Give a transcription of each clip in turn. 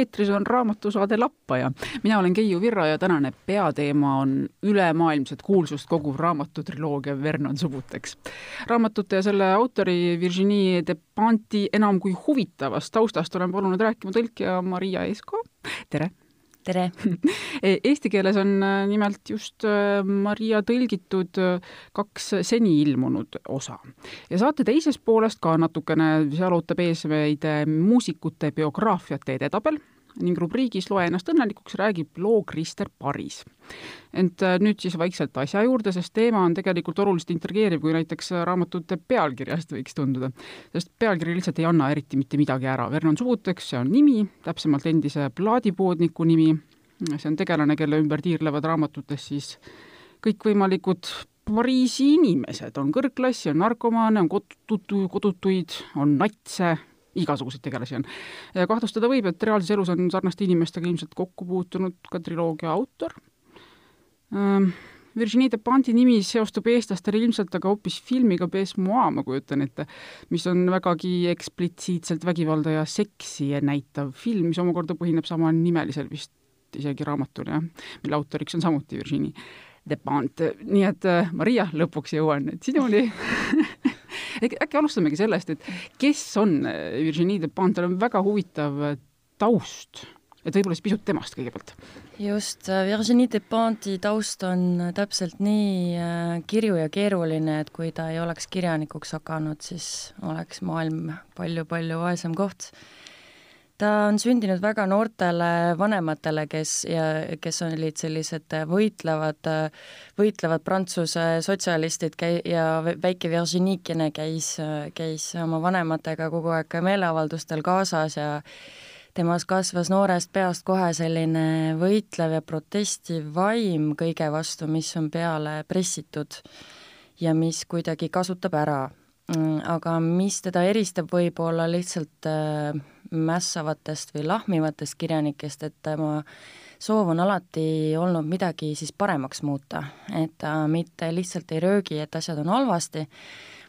eetris on raamatusaade Lappaja. mina olen Keiu Virro ja tänane peateema on ülemaailmset kuulsust koguv raamatutriloogia Vernon Subuteks. raamatute ja selle autori Virginie Desplanti enam kui huvitavast taustast olen palunud rääkima tõlkija Maria Esko. tere! Tere! Eesti keeles on äh, nimelt just äh, Maria tõlgitud äh, kaks seni ilmunud osa. ja saate teisest poolest ka natukene, seal ootab ees meid muusikute biograafiate edetabel ning rubriigis Loe ennast õnnelikuks räägib loo Krister Paris. ent nüüd siis vaikselt asja juurde, sest teema on tegelikult oluliselt intrigeeriv, kui näiteks raamatute pealkirjast võiks tunduda. sest pealkiri lihtsalt ei anna eriti mitte midagi ära, Vernon Subuteks, see on nimi, täpsemalt endise plaadipoodniku nimi, see on tegelane, kelle ümber tiirlevad raamatutes siis kõikvõimalikud Pariisi inimesed, on kõrgklassi, on narkomaane, on kodutu, kodutuid, on natse, igasuguseid tegelasi on. kahtlustada võib, et reaalses elus on sarnaste inimestega ilmselt kokku puutunud ka triloogia autor. Ehm, Virginie Desplanti nimi seostub eestlastele ilmselt aga hoopis filmiga Bes Moi, ma kujutan ette, mis on vägagi eksplitsiitselt vägivalda ja seksi näitav film, mis omakorda põhineb samanimelisel vist isegi raamatul, jah, mille autoriks on samuti Virginie Desplant, nii et äh, Maria, lõpuks jõuan sinuni äkki alustamegi sellest, et kes on äh, Virginie Despont, tal on väga huvitav äh, taust, et võib-olla siis pisut temast kõigepealt. just, äh, Virginie Desponti taust on täpselt nii kirju ja keeruline, et kui ta ei oleks kirjanikuks hakanud, siis oleks maailm palju-palju vaesem koht ta on sündinud väga noortele vanematele, kes ja kes olid sellised võitlevad, võitlevad Prantsuse sotsialistid käi- ja väike Virginikene käis, käis oma vanematega kogu aeg meeleavaldustel kaasas ja temas kasvas noorest peast kohe selline võitlev ja protestiv vaim kõige vastu, mis on peale pressitud ja mis kuidagi kasutab ära aga mis teda eristab võib-olla lihtsalt äh, mässavatest või lahmivatest kirjanikest, et tema soov on alati olnud midagi siis paremaks muuta, et ta mitte lihtsalt ei röögi, et asjad on halvasti,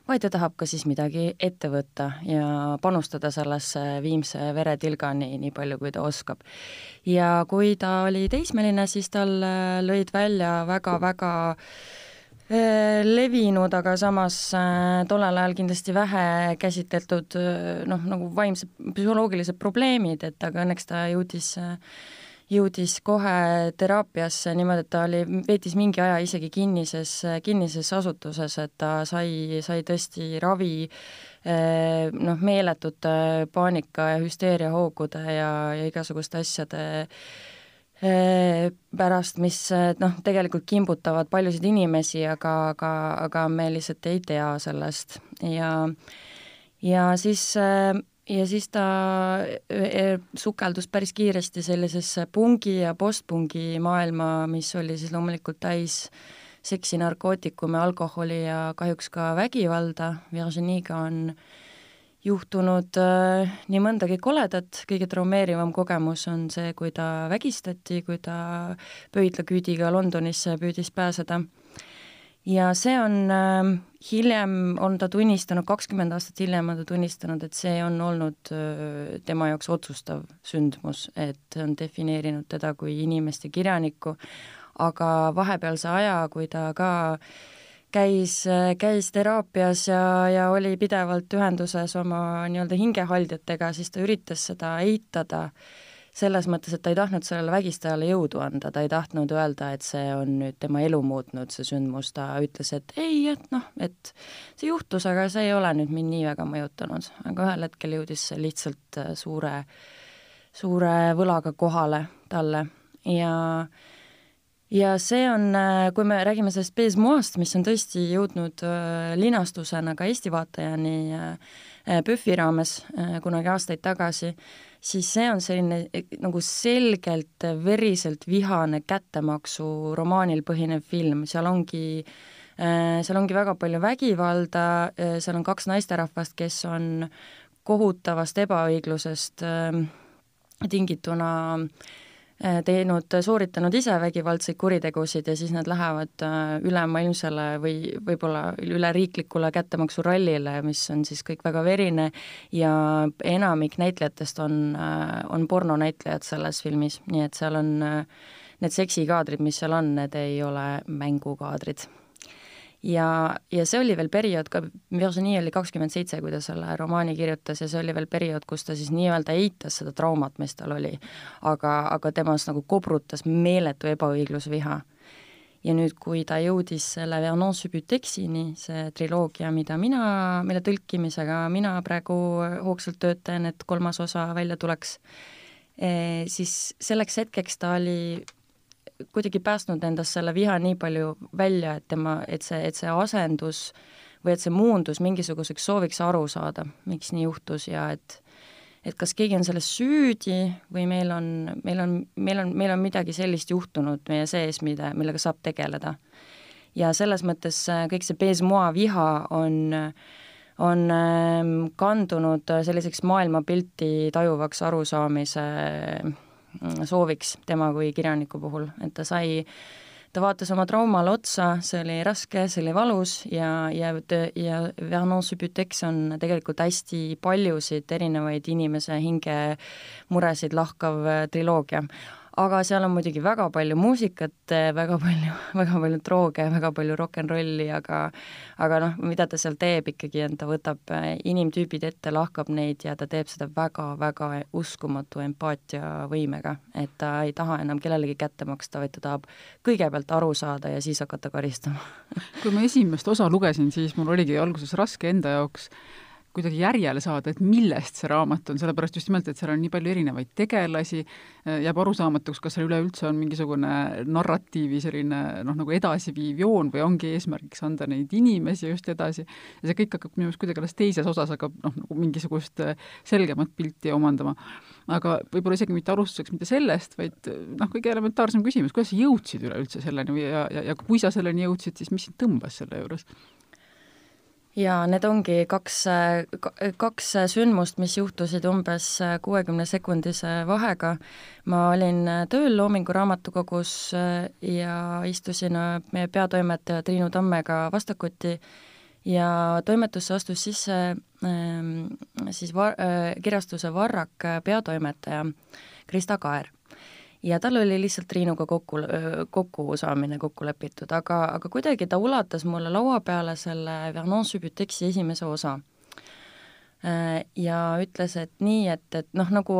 vaid ta tahab ka siis midagi ette võtta ja panustada sellesse viimse veretilgani nii palju, kui ta oskab. ja kui ta oli teismeline, siis tal äh, lõid välja väga-väga levinud, aga samas äh, tollel ajal kindlasti vähe käsitletud äh, noh, nagu vaimse, psühholoogilised probleemid, et aga õnneks ta jõudis jõudis kohe teraapiasse niimoodi, et ta oli, veetis mingi aja isegi kinnises, kinnises asutuses, et ta sai, sai tõesti ravi noh, meeletute paanika ja hüsteeriahoogude ja, ja igasuguste asjade Äh, pärast, mis äh, noh, tegelikult kimbutavad paljusid inimesi, aga, aga, aga me lihtsalt ei tea sellest. Ja ja siis äh, ja siis ta sukeldus päris kiiresti sellisesse pungi ja postpungi maailma, mis oli siis loomulikult täis seksi, narkootikume, alkoholi ja kahjuks ka vägivalda, Virginiga on äh, juhtunud äh, nii mõndagi koledat, kõige traumeerivam kogemus on see, kui ta vägistati, kui ta pöidlaküüdiga Londonisse püüdis pääseda. ja see on äh,, hiljem on ta tunnistanud, kakskümmend aastat hiljem on ta tunnistanud, et see on olnud äh, tema jaoks otsustav sündmus, et on defineerinud teda kui inimest ja kirjanikku, aga vahepealse aja, kui ta ka äh, käis, käis teraapias ja, ja oli pidevalt ühenduses oma nii-öelda hingehaldjatega, siis ta üritas seda eitada selles mõttes, et ta ei tahtnud sellele vägistajale jõudu anda, ta ei tahtnud öelda, et see on nüüd tema elu muutnud, see sündmus, ta ütles, et ei, et noh, et see juhtus, aga see ei ole nüüd mind nii väga mõjutanud. aga ühel hetkel jõudis see lihtsalt äh, suure, suure võlaga kohale talle ja äh, ja see on, äh, kui me räägime sellest Bez Moist, mis on tõesti jõudnud äh, linastusena ka Eesti vaatajani PÖFFi äh, raames kunagi aastaid tagasi, siis see on selline nagu selgelt veriselt vihane kättemaksu romaanil põhinev film, seal ongi seal ongi väga palju vägivalda, seal on kaks naisterahvast, kes on kohutavast ebaõiglusest tingituna Äh, teinud, sooritanud ise vägivaldseid kuritegusid ja siis nad lähevad äh, ülemaailmsele või võib-olla üleriiklikule kättemaksurallile, mis on siis kõik väga verine ja enamik näitlejatest on, äh, on pornonäitlejad selles filmis, nii et seal on need seksikaadrid, mis seal on, need ei ole mängukaadrid ja, ja see oli veel periood ka, Virginie oli kakskümmend seitse, kui ta selle romaani kirjutas ja see oli veel periood, kus ta siis nii-öelda eitas seda traumat, mis tal oli. aga, aga temas nagu kobrutas meeletu ebaõiglusviha. ja nüüd, kui ta jõudis selle Vernon Subuteksini, see triloogia, mida mina, mille tõlkimisega mina praegu hoogsalt töötan, et kolmas osa välja tuleks, eh, siis selleks hetkeks ta oli kuidagi päästnud endast selle viha nii palju välja, et tema, et see, et see asendus või et see muundus mingisuguseks sooviks aru saada, miks nii juhtus ja et et kas keegi on selles süüdi või meil on, meil on, meil on, meil on midagi sellist juhtunud meie sees, mida, millega saab tegeleda. ja selles mõttes äh, kõik see Bezmoa viha on on ähm, kandunud selliseks maailmapilti tajuvaks arusaamise Mm, sooviks tema kui kirjaniku puhul, et ta sai, ta vaatas oma traumale otsa, see oli raske, see oli valus ja, ja, ja Vernon Subutex on tegelikult hästi paljusid erinevaid inimese hinge muresid lahkav triloogia aga seal on muidugi väga palju muusikat, väga palju, väga palju drooge, väga palju rock n rolli, aga aga noh, mida ta seal teeb ikkagi, on ta võtab äh, inimtüübid ette, lahkab neid ja ta teeb seda väga-väga uskumatu empaatiavõimega, et ta ei taha enam kellelegi kätte maksta, vaid ta tahab kõigepealt aru saada ja siis hakata karistama. Kui ma esimest osa lugesin, siis mul oligi alguses raske enda jaoks kuidagi järjele saada, et millest see raamat on, sellepärast just nimelt, et seal on nii palju erinevaid tegelasi, jääb arusaamatuks, kas seal üleüldse on mingisugune narratiivi selline noh, nagu edasiviiv joon või ongi eesmärgiks anda neid inimesi just edasi, ja see kõik hakkab minu arust kuidagi alles teises osas hakkab noh, nagu mingisugust selgemat pilti omandama. aga võib-olla isegi mitte alustuseks mitte sellest, vaid noh, kõige elementaarsem küsimus, kuidas sa jõudsid üleüldse selleni või ja, ja, ja kui sa selleni jõudsid, siis mis sind tõmbas selle juures? Jaa, need ongi kaks, kaks sündmust, mis juhtusid umbes kuuekümne sekundise vahega. ma olin tööl Loomingu Raamatukogus ja istusin meie peatoimetaja Triinu Tammega vastakuti ja toimetusse astus sisse ähm, siis va-, kirjastuse Varrak peatoimetaja Krista Kaer ja tal oli lihtsalt Triinuga kokku, kokkusaamine kokku lepitud, aga, aga kuidagi ta ulatas mulle laua peale selle Vernon Subutexi esimese osa äh, ja ütles, et nii, et, et noh, nagu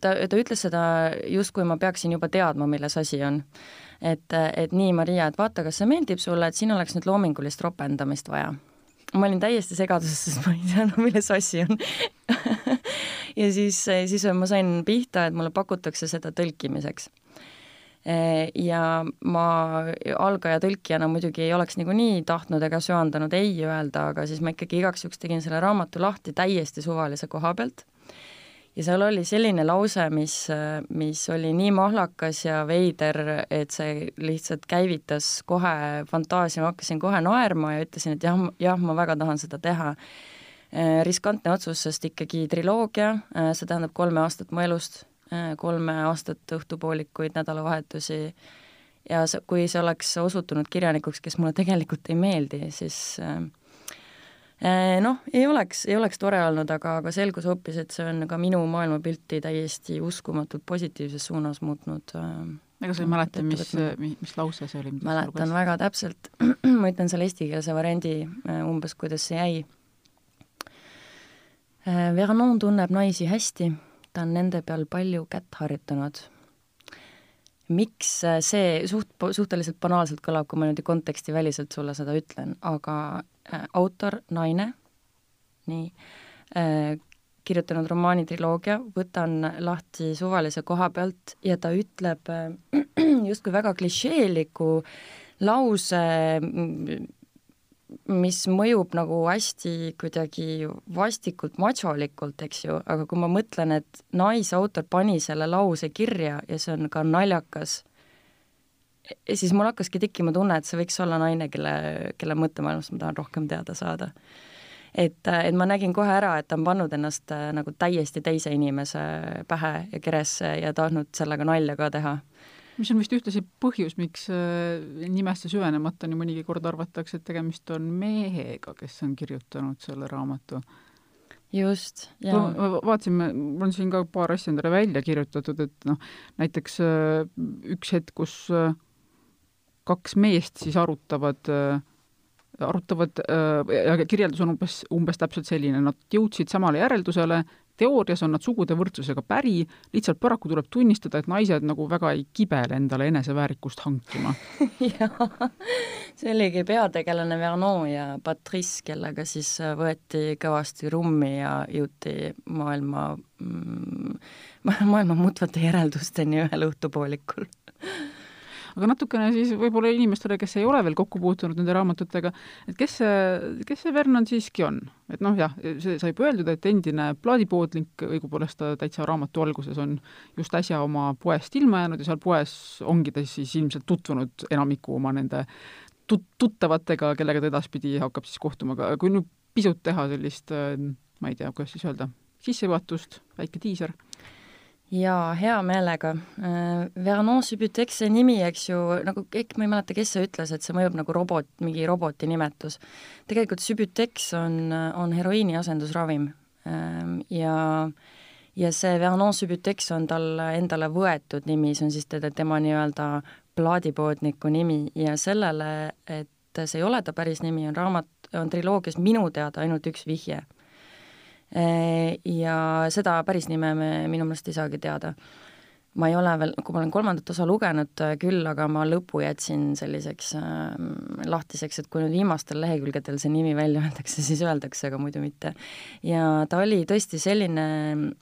ta, ta ütles seda justkui ma peaksin juba teadma, milles asi on. et, et nii, Maria, et vaata, kas see meeldib sulle, et siin oleks nüüd loomingulist ropendamist vaja. ma olin täiesti segaduses, sest ma ei teadnud, milles asi on ja siis, siis ma sain pihta, et mulle pakutakse seda tõlkimiseks. Ja ma algaja tõlkijana muidugi ei oleks niikuinii tahtnud ega söandanud ei öelda, aga siis ma ikkagi igaks juhuks tegin selle raamatu lahti täiesti suvalise koha pealt. Ja seal oli selline lause, mis, mis oli nii mahlakas ja veider, et see lihtsalt käivitas kohe fantaasia, ma hakkasin kohe naerma ja ütlesin, et jah, jah, ma väga tahan seda teha riskantne otsus, sest ikkagi triloogia, äh, see tähendab kolme aastat mu elust, äh, kolme aastat õhtupoolikuid, nädalavahetusi, ja see, kui see oleks osutunud kirjanikuks, kes mulle tegelikult ei meeldi, siis noh, ei oleks, ei oleks tore olnud, aga, aga selgus hoopis, et see on ka minu maailmapilti täiesti uskumatult positiivses suunas muutnud ega sa ei mäleta, mis, mis, lause see oli? mäletan väga täpselt, ma ütlen selle eestikeelse variandi umbes, kuidas see jäi. Äh, Vernon tunneb naisi hästi, ta on nende peal palju kätt harjutanud. miks äh, see suht, suhteliselt banaalselt kõlab, kui ma niimoodi kontekstiväliselt sulle seda ütlen, aga äh, autor, naine, nii äh,, kirjutanud romaani triloogia, võtan lahti suvalise koha pealt ja ta ütleb äh, justkui väga klišeeliku lause mis mõjub nagu hästi kuidagi vastikult mačolikult, eks ju, aga kui ma mõtlen, et naisautor pani selle lause kirja ja see on ka naljakas, siis mul hakkaski tekkima tunne, et see võiks olla naine, kelle, kelle mõttemaailmast ma tahan rohkem teada saada. et, et ma nägin kohe ära, et ta on pannud ennast nagu täiesti teise inimese pähe ja keresse ja tahtnud sellega nalja ka teha mis on vist ühtlasi põhjus, miks äh, nimesse süvenemata nii mõnigi kord arvatakse, et tegemist on mehega, kes on kirjutanud selle raamatu. just, jaa. vaatasin, mul on siin ka paar asja endale välja kirjutatud, et noh, näiteks äh, üks hetk, kus äh, kaks meest siis arutavad arutavad ja kirjeldus on umbes, umbes täpselt selline, nad jõudsid samale järeldusele, teoorias on nad sugude võrdsusega päri, lihtsalt paraku tuleb tunnistada, et naised nagu väga ei kibele endale eneseväärikust hankima. Jaa, see oligi peategelane Vernon ja Patrice, kellega siis võeti kõvasti rummi ja jõuti maailma mm,, maailma mutvate järeldusteni ühel õhtupoolikul aga natukene siis võib-olla inimestele, kes ei ole veel kokku puutunud nende raamatutega, et kes see, kes see Vernon siiski on? et noh, jah, see sai öeldud, et endine plaadipoodnik, õigupoolest ta täitsa raamatu alguses on just äsja oma poest ilma jäänud ja seal poes ongi ta siis ilmselt tutvunud enamiku oma nende tut-, tuttavatega, kellega ta edaspidi hakkab siis kohtuma, aga kui nüüd pisut teha sellist, ma ei tea, kuidas siis öelda, sissejuhatust, väike diiser jaa, hea meelega. Äh, Vernon Subutex, see nimi, eks ju, nagu kõik, ma ei mäleta, kes see ütles, et see mõjub nagu robot, mingi roboti nimetus. tegelikult Subutex on, on heroiini asendusravim ähm, ja ja see Vernon Subutex on talle endale võetud nimi, see on siis teda, tema nii-öelda plaadipoodniku nimi ja sellele, et see ei ole ta päris nimi, on raamat, on triloogias minu teada ainult üks vihje Äh, ja seda päris nime me minu meelest ei saagi teada. ma ei ole veel, kui ma olen kolmandat osa lugenud äh, küll, aga ma lõpu jätsin selliseks äh, lahtiseks, et kui nüüd viimastel lehekülgedel see nimi välja öeldakse, siis öeldakse, aga muidu mitte. ja ta oli tõesti selline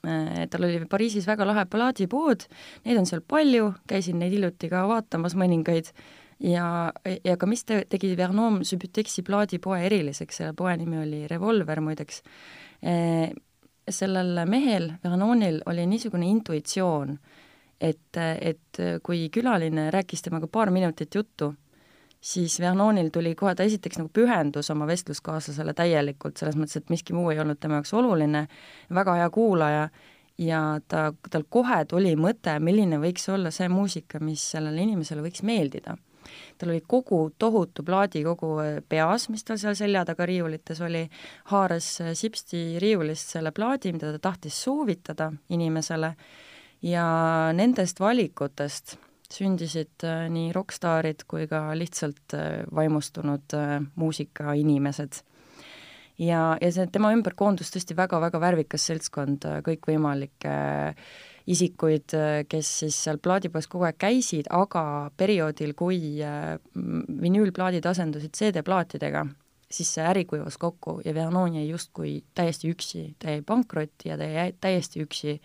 äh,, tal oli Pariisis väga lahe plaadipood, neid on seal palju, käisin neid hiljuti ka vaatamas mõningaid ja, ja ka mis te, tegi Vernon Subutexi plaadipoe eriliseks, selle poe nimi oli Revolver muideks sellel mehel, Vernonil, oli niisugune intuitsioon, et, et kui külaline rääkis temaga paar minutit juttu, siis Vernonil tuli kohe, ta esiteks nagu pühendus oma vestluskaaslasele täielikult, selles mõttes, et miski muu ei olnud tema jaoks oluline, väga hea kuulaja ja ta, tal kohe tuli mõte, milline võiks olla see muusika, mis sellele inimesele võiks meeldida tal oli kogu tohutu plaadikogu äh, peas, mis tal seal selja taga riiulites oli, haaras äh, sipsti riiulist selle plaadi, mida ta tahtis soovitada inimesele. Ja nendest valikutest sündisid äh, nii rokkstaarid kui ka lihtsalt vaimustunud muusikainimesed ja, ja see tema ümber koondus tõesti väga-väga värvikas seltskond kõikvõimalikke äh, isikuid, kes siis seal plaadipoes kogu aeg käisid, aga perioodil, kui äh, vinüülplaadid asendusid CD-plaatidega, siis see äri kuivas kokku ja Vernon jäi justkui täiesti üksi, ta jäi pankrotti ja ta jäi täiesti üksi.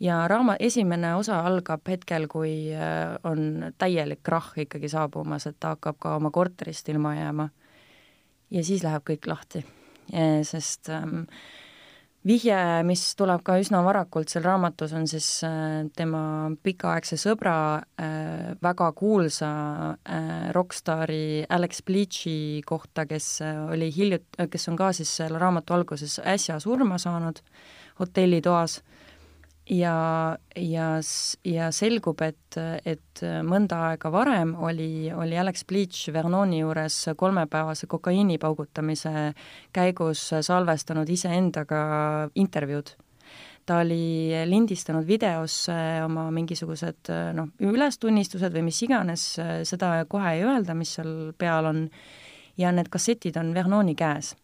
ja raama esimene osa algab hetkel, kui äh, on täielik krahh ikkagi saabumas, et ta hakkab ka oma korterist ilma jääma. ja siis läheb kõik lahti, sest ähm, vihje, mis tuleb ka üsna varakult seal raamatus, on siis äh, tema pikaaegse sõbra äh,, väga kuulsa äh, rokkstaari Alex Bleachi kohta, kes oli hiljut-, kes on ka siis selle raamatu alguses äsja surma saanud hotellitoas ja, ja, ja selgub, et, et mõnda aega varem oli, oli Alex Bleach Vernoni juures kolmepäevase kokaiini paugutamise käigus salvestanud iseendaga intervjuud. ta oli lindistanud videosse oma mingisugused noh, ülestunnistused või mis iganes, seda kohe ei öelda, mis seal peal on, ja need kassetid on Vernoni käes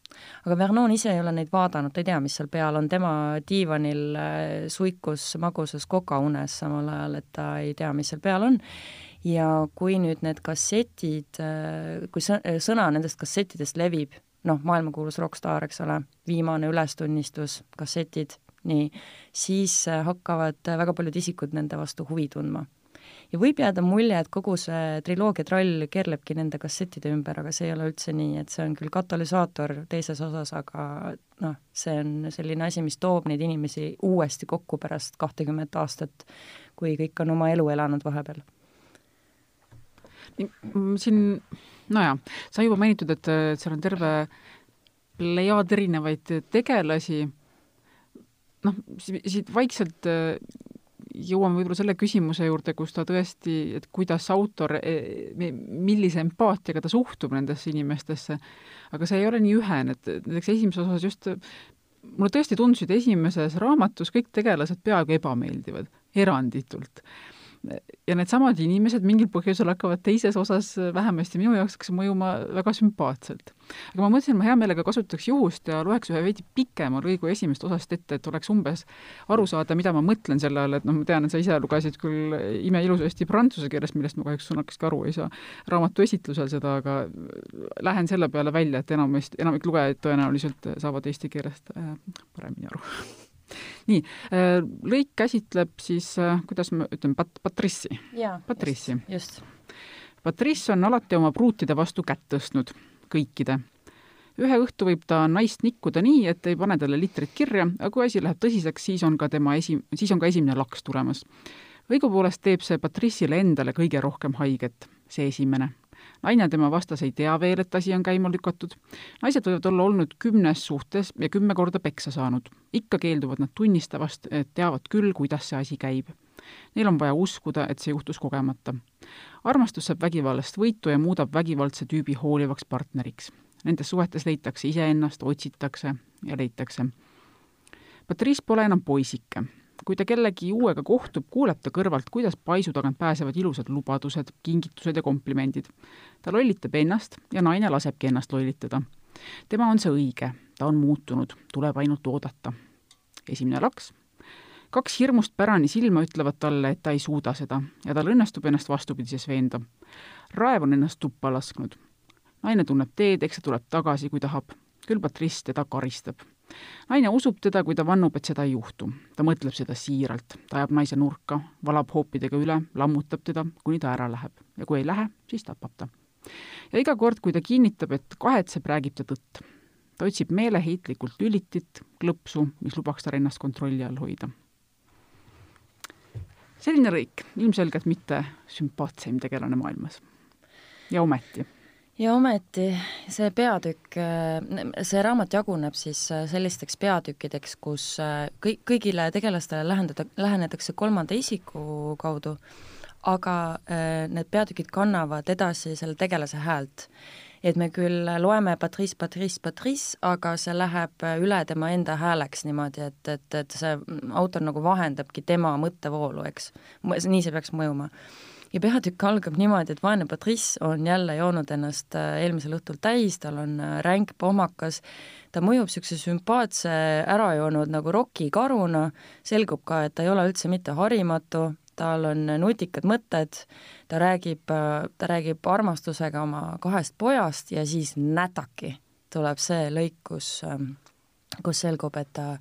aga Vernon ise ei ole neid vaadanud, ta ei tea, mis seal peal on, tema diivanil äh, suikus magusas kokaunes samal ajal, et ta ei tea, mis seal peal on. ja kui nüüd need kassetid, äh, kui sõna nendest kassettidest levib, noh, maailmakuulus rokkstaar, eks ole, viimane ülestunnistus, kassetid, nii, siis äh, hakkavad väga paljud isikud nende vastu huvi tundma ja võib jääda mulje, et kogu see triloogia trall keerlebki nende kassettide ümber, aga see ei ole üldse nii, et see on küll katalüsaator teises osas, aga noh, see on selline asi, mis toob neid inimesi uuesti kokku pärast kahtekümmet aastat, kui kõik on oma elu elanud vahepeal. Mm, siin nojah, sai juba mainitud, et seal on terve plejaad erinevaid tegelasi, noh, siit vaikselt jõuame võib-olla selle küsimuse juurde, kus ta tõesti, et kuidas autor, e, millise empaatiaga ta suhtub nendesse inimestesse, aga see ei ole nii ühene, et näiteks esimeses osas just mulle tõesti tundusid esimeses raamatus kõik tegelased peaaegu ebameeldivad, eranditult ja needsamad inimesed mingil põhjusel hakkavad teises osas vähemasti minu jaoks hakkas mõjuma väga sümpaatselt. aga ma mõtlesin, et ma hea meelega kasutaks juhust ja loeks ühe veidi pikema lõigu esimest osast ette, et oleks umbes aru saada, mida ma mõtlen selle all, et noh, ma tean, et sa ise lugesid küll imeilusasti prantsuse keeles, millest ma kahjuks sõnakestki aru ei saa raamatu esitlusel seda, aga lähen selle peale välja, et enamasti, enamik lugejaid tõenäoliselt saavad eesti keelest äh, paremini aru nii, äh, lõik käsitleb siis, äh, kuidas ma ütlen, pat-, patrissi. patrissi. just. Patriss on alati oma pruutide vastu kätt tõstnud, kõikide. ühe õhtu võib ta naist nikkuda nii, et ei pane talle litrit kirja, aga kui asi läheb tõsiseks, siis on ka tema esi, siis on ka esimene laks tulemas. õigupoolest teeb see Patrissile endale kõige rohkem haiget, see esimene naine tema vastas ei tea veel, et asi on käima lükatud. naised võivad olla olnud kümnes suhtes ja kümme korda peksa saanud. ikka keelduvad nad tunnistamast, et teavad küll, kuidas see asi käib. Neil on vaja uskuda, et see juhtus kogemata. armastus saab vägivallast võitu ja muudab vägivaldse tüübi hoolivaks partneriks. Nendes suhetes leitakse iseennast, otsitakse ja leitakse. Patrice pole enam poisike kui ta kellegi uuega kohtub, kuuleb ta kõrvalt, kuidas paisu tagant pääsevad ilusad lubadused, kingitused ja komplimendid. ta lollitab ennast ja naine lasebki ennast lollitada. tema on see õige, ta on muutunud, tuleb ainult oodata. esimene laks. kaks hirmust pärani silma ütlevad talle, et ta ei suuda seda ja tal õnnestub ennast vastupidises veenda. raev on ennast tuppa lasknud. naine tunneb teed, eks ta tuleb tagasi, kui tahab. küll Patrice teda karistab naine usub teda, kui ta vannub, et seda ei juhtu. ta mõtleb seda siiralt, ta ajab naise nurka, valab hoopidega üle, lammutab teda, kuni ta ära läheb ja kui ei lähe, siis tapab ta. ja iga kord, kui ta kinnitab, et kahetseb, räägib ta tõtt. ta otsib meeleheitlikult lülitit, klõpsu, mis lubaks tal ennast kontrolli all hoida. selline lõik, ilmselgelt mitte sümpaatseim tegelane maailmas. ja ometi ja ometi see peatükk, see raamat jaguneb siis äh, sellisteks peatükkideks, kus äh, kõik, kõigile tegelastele lähendada, lähenetakse kolmanda isiku kaudu, aga äh, need peatükid kannavad edasi selle tegelase häält. et me küll loeme Patrice, Patrice, Patrice, aga see läheb üle tema enda hääleks niimoodi, et, et, et see autor nagu vahendabki tema mõttevoolu, eks. nii see peaks mõjuma ja peatükk algab niimoodi, et vaene Patrice on jälle joonud ennast äh, eelmisel õhtul täis, tal on äh, ränk pohmakas, ta mõjub niisuguse sümpaatse ära joonud nagu rokikaruna, selgub ka, et ta ei ole üldse mitte harimatu, tal on nutikad mõtted, ta räägib, äh, ta räägib armastusega oma kahest pojast ja siis nätaki tuleb see lõik, kus, ähm, kus selgub, et ta,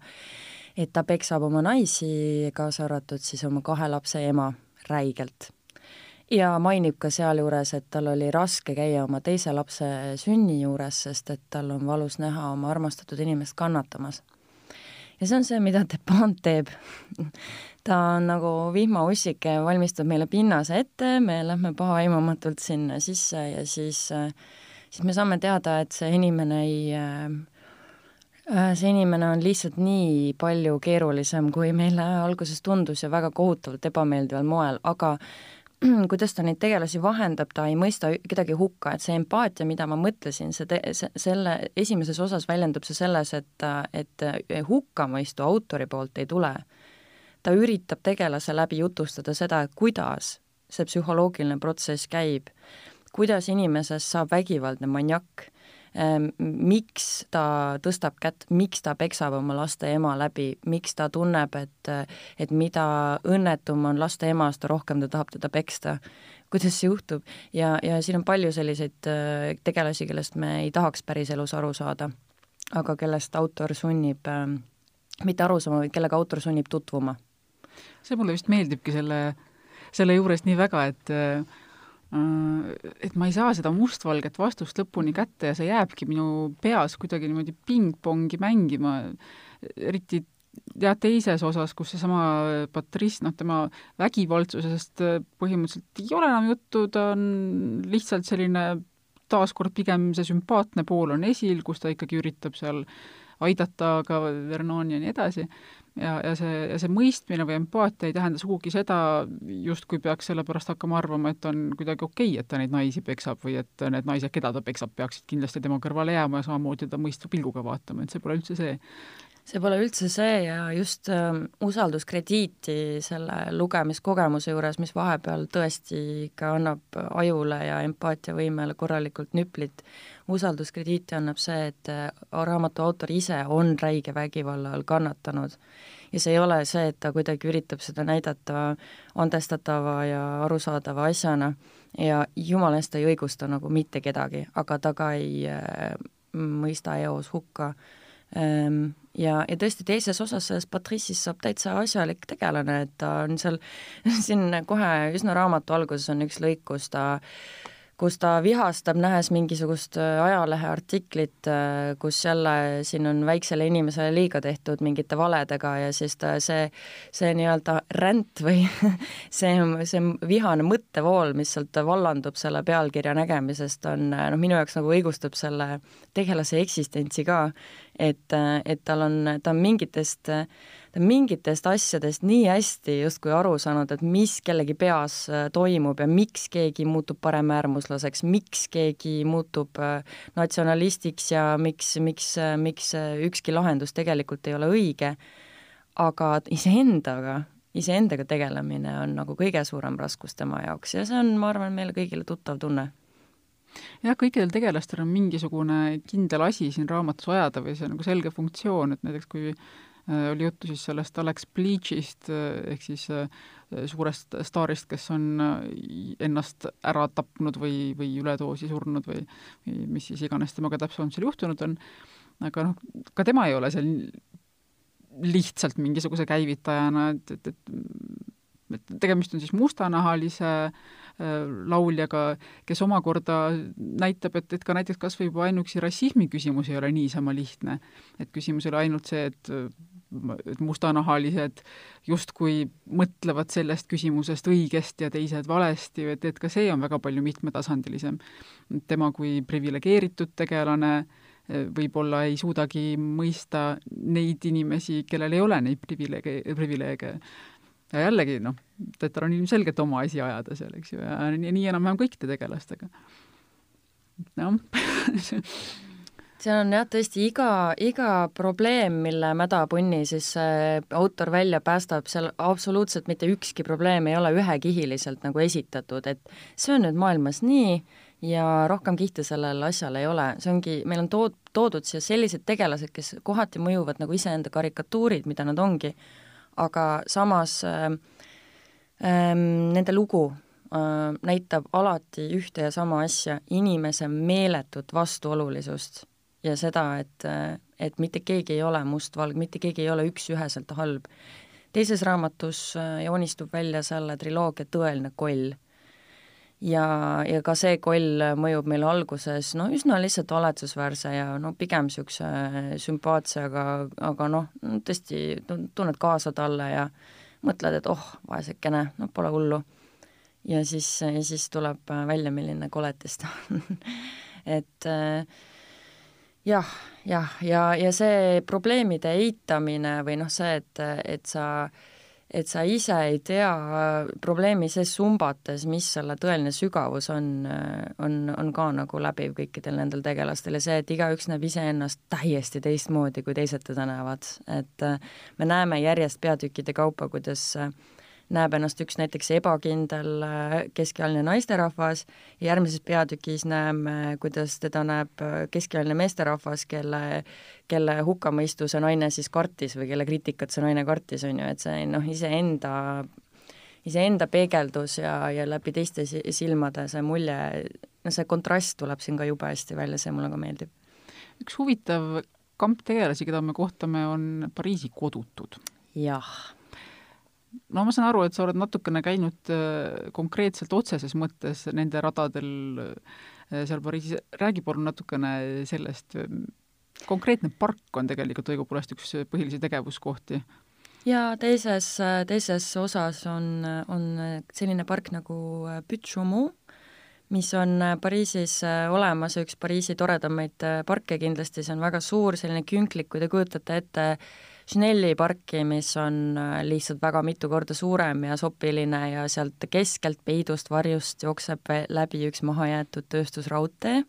et ta peksab oma naisi, kaasa arvatud siis oma kahe lapse ema, räigelt ja mainib ka sealjuures, et tal oli raske käia oma teise lapse sünni juures, sest et tal on valus näha oma armastatud inimest kannatamas. ja see on see, mida Depant teeb ta on nagu vihmaussike, valmistab meile pinnase ette, me lähme pahaaimamatult sinna sisse ja siis, siis me saame teada, et see inimene ei see inimene on lihtsalt nii palju keerulisem, kui meile alguses tundus ja väga kohutavalt ebameeldival moel, aga kuidas ta neid tegelasi vahendab, ta ei mõista kedagi hukka, et see empaatia, mida ma mõtlesin, see te-, see, selle esimeses osas väljendub see selles, et, et hukkamõistu autori poolt ei tule. ta üritab tegelase läbi jutustada seda, kuidas see psühholoogiline protsess käib, kuidas inimesest saab vägivaldne maniak miks ta tõstab kätt, miks ta peksab oma laste ema läbi, miks ta tunneb, et, et mida õnnetum on laste ema, seda rohkem ta tahab teda peksta. kuidas see juhtub ja, ja siin on palju selliseid äh, tegelasi, kellest me ei tahaks päriselus aru saada, aga kellest autor sunnib äh, mitte aru saama, vaid kellega autor sunnib tutvuma. see mulle vist meeldibki selle, selle juures nii väga, et Äh, et ma ei saa seda mustvalget vastust lõpuni kätte ja see jääbki minu peas kuidagi niimoodi pingpongi mängima, eriti jah, teises osas, kus seesama Patrice, noh, tema vägivaldsusest põhimõtteliselt ei ole enam juttu, ta on lihtsalt selline taaskord pigem see sümpaatne pool on esil, kus ta ikkagi üritab seal aidata ka Vernoni ja nii edasi, ja, ja see, ja see mõistmine või empaatia ei tähenda sugugi seda, justkui peaks selle pärast hakkama arvama, et on kuidagi okei okay,, et ta neid naisi peksab või et need naised, keda ta peksab, peaksid kindlasti tema kõrvale jääma ja samamoodi ta mõistva pilguga vaatama, et see pole üldse see. See pole üldse see ja just äh, usalduskrediiti selle lugemiskogemuse juures, mis vahepeal tõesti ikka annab ajule ja empaatiavõimele korralikult nüplit, usalduskrediiti annab see, et äh, raamatu autor ise on räige vägivalla all kannatanud. ja see ei ole see, et ta kuidagi üritab seda näidata andestatava ja arusaadava asjana ja jumala eest ta ei õigusta nagu mitte kedagi, aga ta ka ei äh, mõista eos hukka äh, Ehm, ja, ja tõesti teises osas sellest Patrice'ist saab täitsa asjalik tegelane, et ta on seal siin kohe üsna raamatu alguses on üks lõik, kus ta kus ta vihastab, nähes mingisugust äh, ajaleheartiklit, äh, kus jälle siin on väiksele inimesele liiga tehtud mingite valedega ja siis ta see, see nii-öelda ränd või see, see vihane mõttevool, mis sealt vallandub selle pealkirja nägemisest, on noh, minu jaoks nagu õigustab selle tegelase eksistentsi ka, et, et tal on, ta on mingitest ta on mingitest asjadest nii hästi justkui aru saanud, et mis kellegi peas äh, toimub ja miks keegi muutub paremäärmuslaseks, miks keegi muutub äh, natsionalistiks ja miks, miks, äh, miks ükski lahendus tegelikult ei ole õige, aga iseendaga, iseendaga tegelemine on nagu kõige suurem raskus tema jaoks ja see on, ma arvan, meile kõigile tuttav tunne jah, kõikidel tegelastel on mingisugune kindel asi siin raamatus ajada või see on nagu selge funktsioon, et näiteks kui Äh, oli juttu siis sellest Alex Bleachist äh, ehk siis äh, suurest staarist, kes on ennast ära tapnud või, või üledoosi surnud või, või mis siis iganes temaga täpsemalt seal juhtunud on, aga noh, ka tema ei ole seal lihtsalt mingisuguse käivitajana, et, et, et et tegemist on siis mustanahalise lauljaga, kes omakorda näitab, et, et ka näiteks kas või juba ainuüksi rassismi küsimus ei ole niisama lihtne. et küsimus ei ole ainult see, et et mustanahalised justkui mõtlevad sellest küsimusest õigesti ja teised valesti, et, et ka see on väga palju mitmetasandilisem. tema kui priviligeeritud tegelane eh, võib-olla ei suudagi mõista neid inimesi, kellel ei ole neid privileege, privileege. Ja jällegi noh, Tetar on ilmselgelt oma asi ajada seal, eks ju, ja nii, nii enam-vähem kõikide tegelastega. noh see on jah, tõesti iga, iga probleem, mille mädapunni siis see autor välja päästab, seal absoluutselt mitte ükski probleem ei ole ühekihiliselt nagu esitatud, et see on nüüd maailmas nii ja rohkem kihte sellel asjal ei ole, see ongi, meil on tood-, toodud siia sellised tegelased, kes kohati mõjuvad nagu iseenda karikatuurid, mida nad ongi, aga samas äh, äh, nende lugu äh, näitab alati ühte ja sama asja, inimese meeletut vastuolulisust ja seda, et, et mitte keegi ei ole mustvalge, mitte keegi ei ole üks-üheselt halb. teises raamatus äh, joonistub välja selle triloogia Tõeline koll. Ja, ja ka see koll mõjub meile alguses no üsna lihtsalt haletsusväärse ja no pigem niisuguse sümpaatse, aga, aga noh, tõesti tunned kaasa talle ja mõtled, et oh, vaesekene, no pole hullu. ja siis, ja siis tuleb välja, milline koletis ta on et äh, jah, jah, ja, ja see probleemide eitamine või noh, see, et, et sa et sa ise ei tea probleemi sees sumbates, mis selle tõeline sügavus on, on, on ka nagu läbiv kõikidel nendel tegelastel ja see, et igaüks näeb iseennast täiesti teistmoodi, kui teised teda näevad. et me näeme järjest peatükkide kaupa, kuidas äh, näeb ennast üks näiteks ebakindel äh, keskealine naisterahvas ja järgmises peatükis näeme, kuidas teda näeb äh, keskealine meesterahvas, kelle, kelle hukkamõistu see naine siis kartis või kelle kriitikat see naine kartis, on ju, et see noh, iseenda iseenda peegeldus ja, ja läbi teiste silmade see mulje, no see kontrast tuleb siin ka jube hästi välja, see mulle ka meeldib. üks huvitav kamp tegelasi, keda me kohtame, on Pariisi kodutud. jah no ma saan aru, et sa oled natukene käinud äh, konkreetselt otseses mõttes nende radadel äh, seal Pariisis, räägi palun natukene sellest, konkreetne park on tegelikult õigupoolest üks põhilisi tegevuskohti. ja teises, teises osas on, on selline park nagu Pütšumu, mis on Pariisis olemas, üks Pariisi toredamaid parke kindlasti, see on väga suur, selline künklik, kui te kujutate ette Schnelli parki, mis on lihtsalt väga mitu korda suurem ja sopiline ja sealt keskelt peidust varjust jookseb läbi üks mahajäetud tööstusraudtee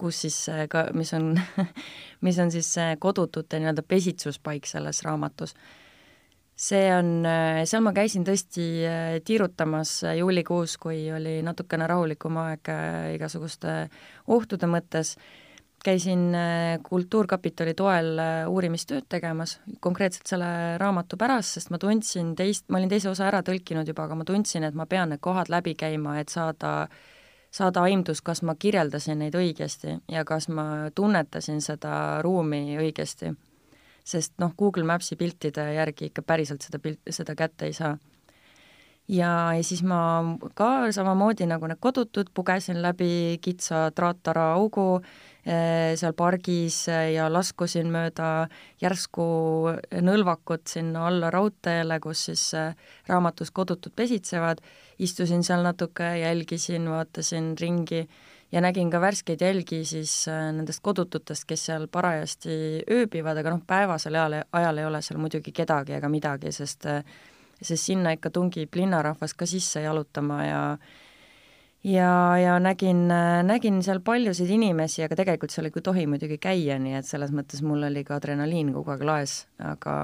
kus siis ka, mis on mis on siis kodutute nii-öelda pesitsuspaik selles raamatus. see on, seal ma käisin tõesti äh, tiirutamas juulikuus, kui oli natukene rahulikum aeg äh, igasuguste ohtude mõttes, käisin äh, Kultuurkapitali toel uurimistööd tegemas, konkreetselt selle raamatu pärast, sest ma tundsin teist, ma olin teise osa ära tõlkinud juba, aga ma tundsin, et ma pean need kohad läbi käima, et saada äh, saada aimdus, kas ma kirjeldasin neid õigesti ja kas ma tunnetasin seda ruumi õigesti. sest noh, Google Maps'i piltide järgi ikka päriselt seda pilt, seda kätte ei saa. Ja, ja siis ma ka samamoodi nagu need kodutud pugesin läbi kitsa traattara augu Eh, seal pargis eh, ja laskusin mööda järsku nõlvakut sinna alla raudteele, kus siis eh, raamatus kodutud pesitsevad, istusin seal natuke, jälgisin, vaatasin ringi ja nägin ka värskeid jälgi siis nendest kodututest, kes seal parajasti ööbivad, aga noh, päevasel ajal, ajal ei ole seal muidugi kedagi ega midagi, sest sest sinna ikka tungib linnarahvas ka sisse jalutama ja ja, ja nägin, nägin seal paljusid inimesi, aga tegelikult seal ei tohi muidugi käia, nii et selles mõttes mul oli ka adrenaliin kogu aeg laes, aga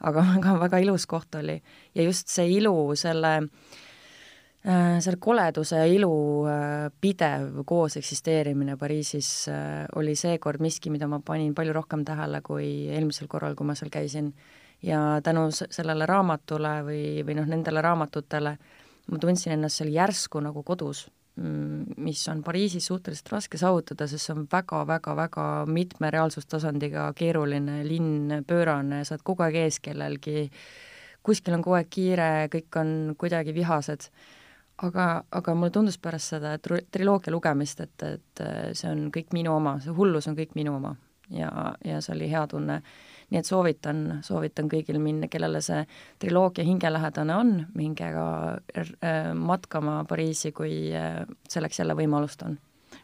aga väga, väga ilus koht oli. ja just see ilu, selle äh, selle koleduse ja ilu äh, pidev koos eksisteerimine Pariisis äh, oli seekord miski, mida ma panin palju rohkem tähele kui eelmisel korral, kui ma seal käisin. Ja tänu sellele raamatule või, või noh, nendele raamatutele ma tundsin ennast seal järsku nagu kodus, mm, mis on Pariisis suhteliselt raske saavutada, sest see on väga-väga-väga mitme reaalsustasandiga keeruline linn, pöörane, sa oled kogu aeg ees kellelgi, kuskil on kogu aeg kiire, kõik on kuidagi vihased. aga, aga mulle tundus pärast seda triloogia lugemist, et, et see on kõik minu oma, see hullus on kõik minu oma ja, ja see oli hea tunne nii et soovitan, soovitan kõigil minna, kellele see triloogia hingelähedane on, minge ka äh, matkama Pariisi, kui äh, selleks jälle võimalust on.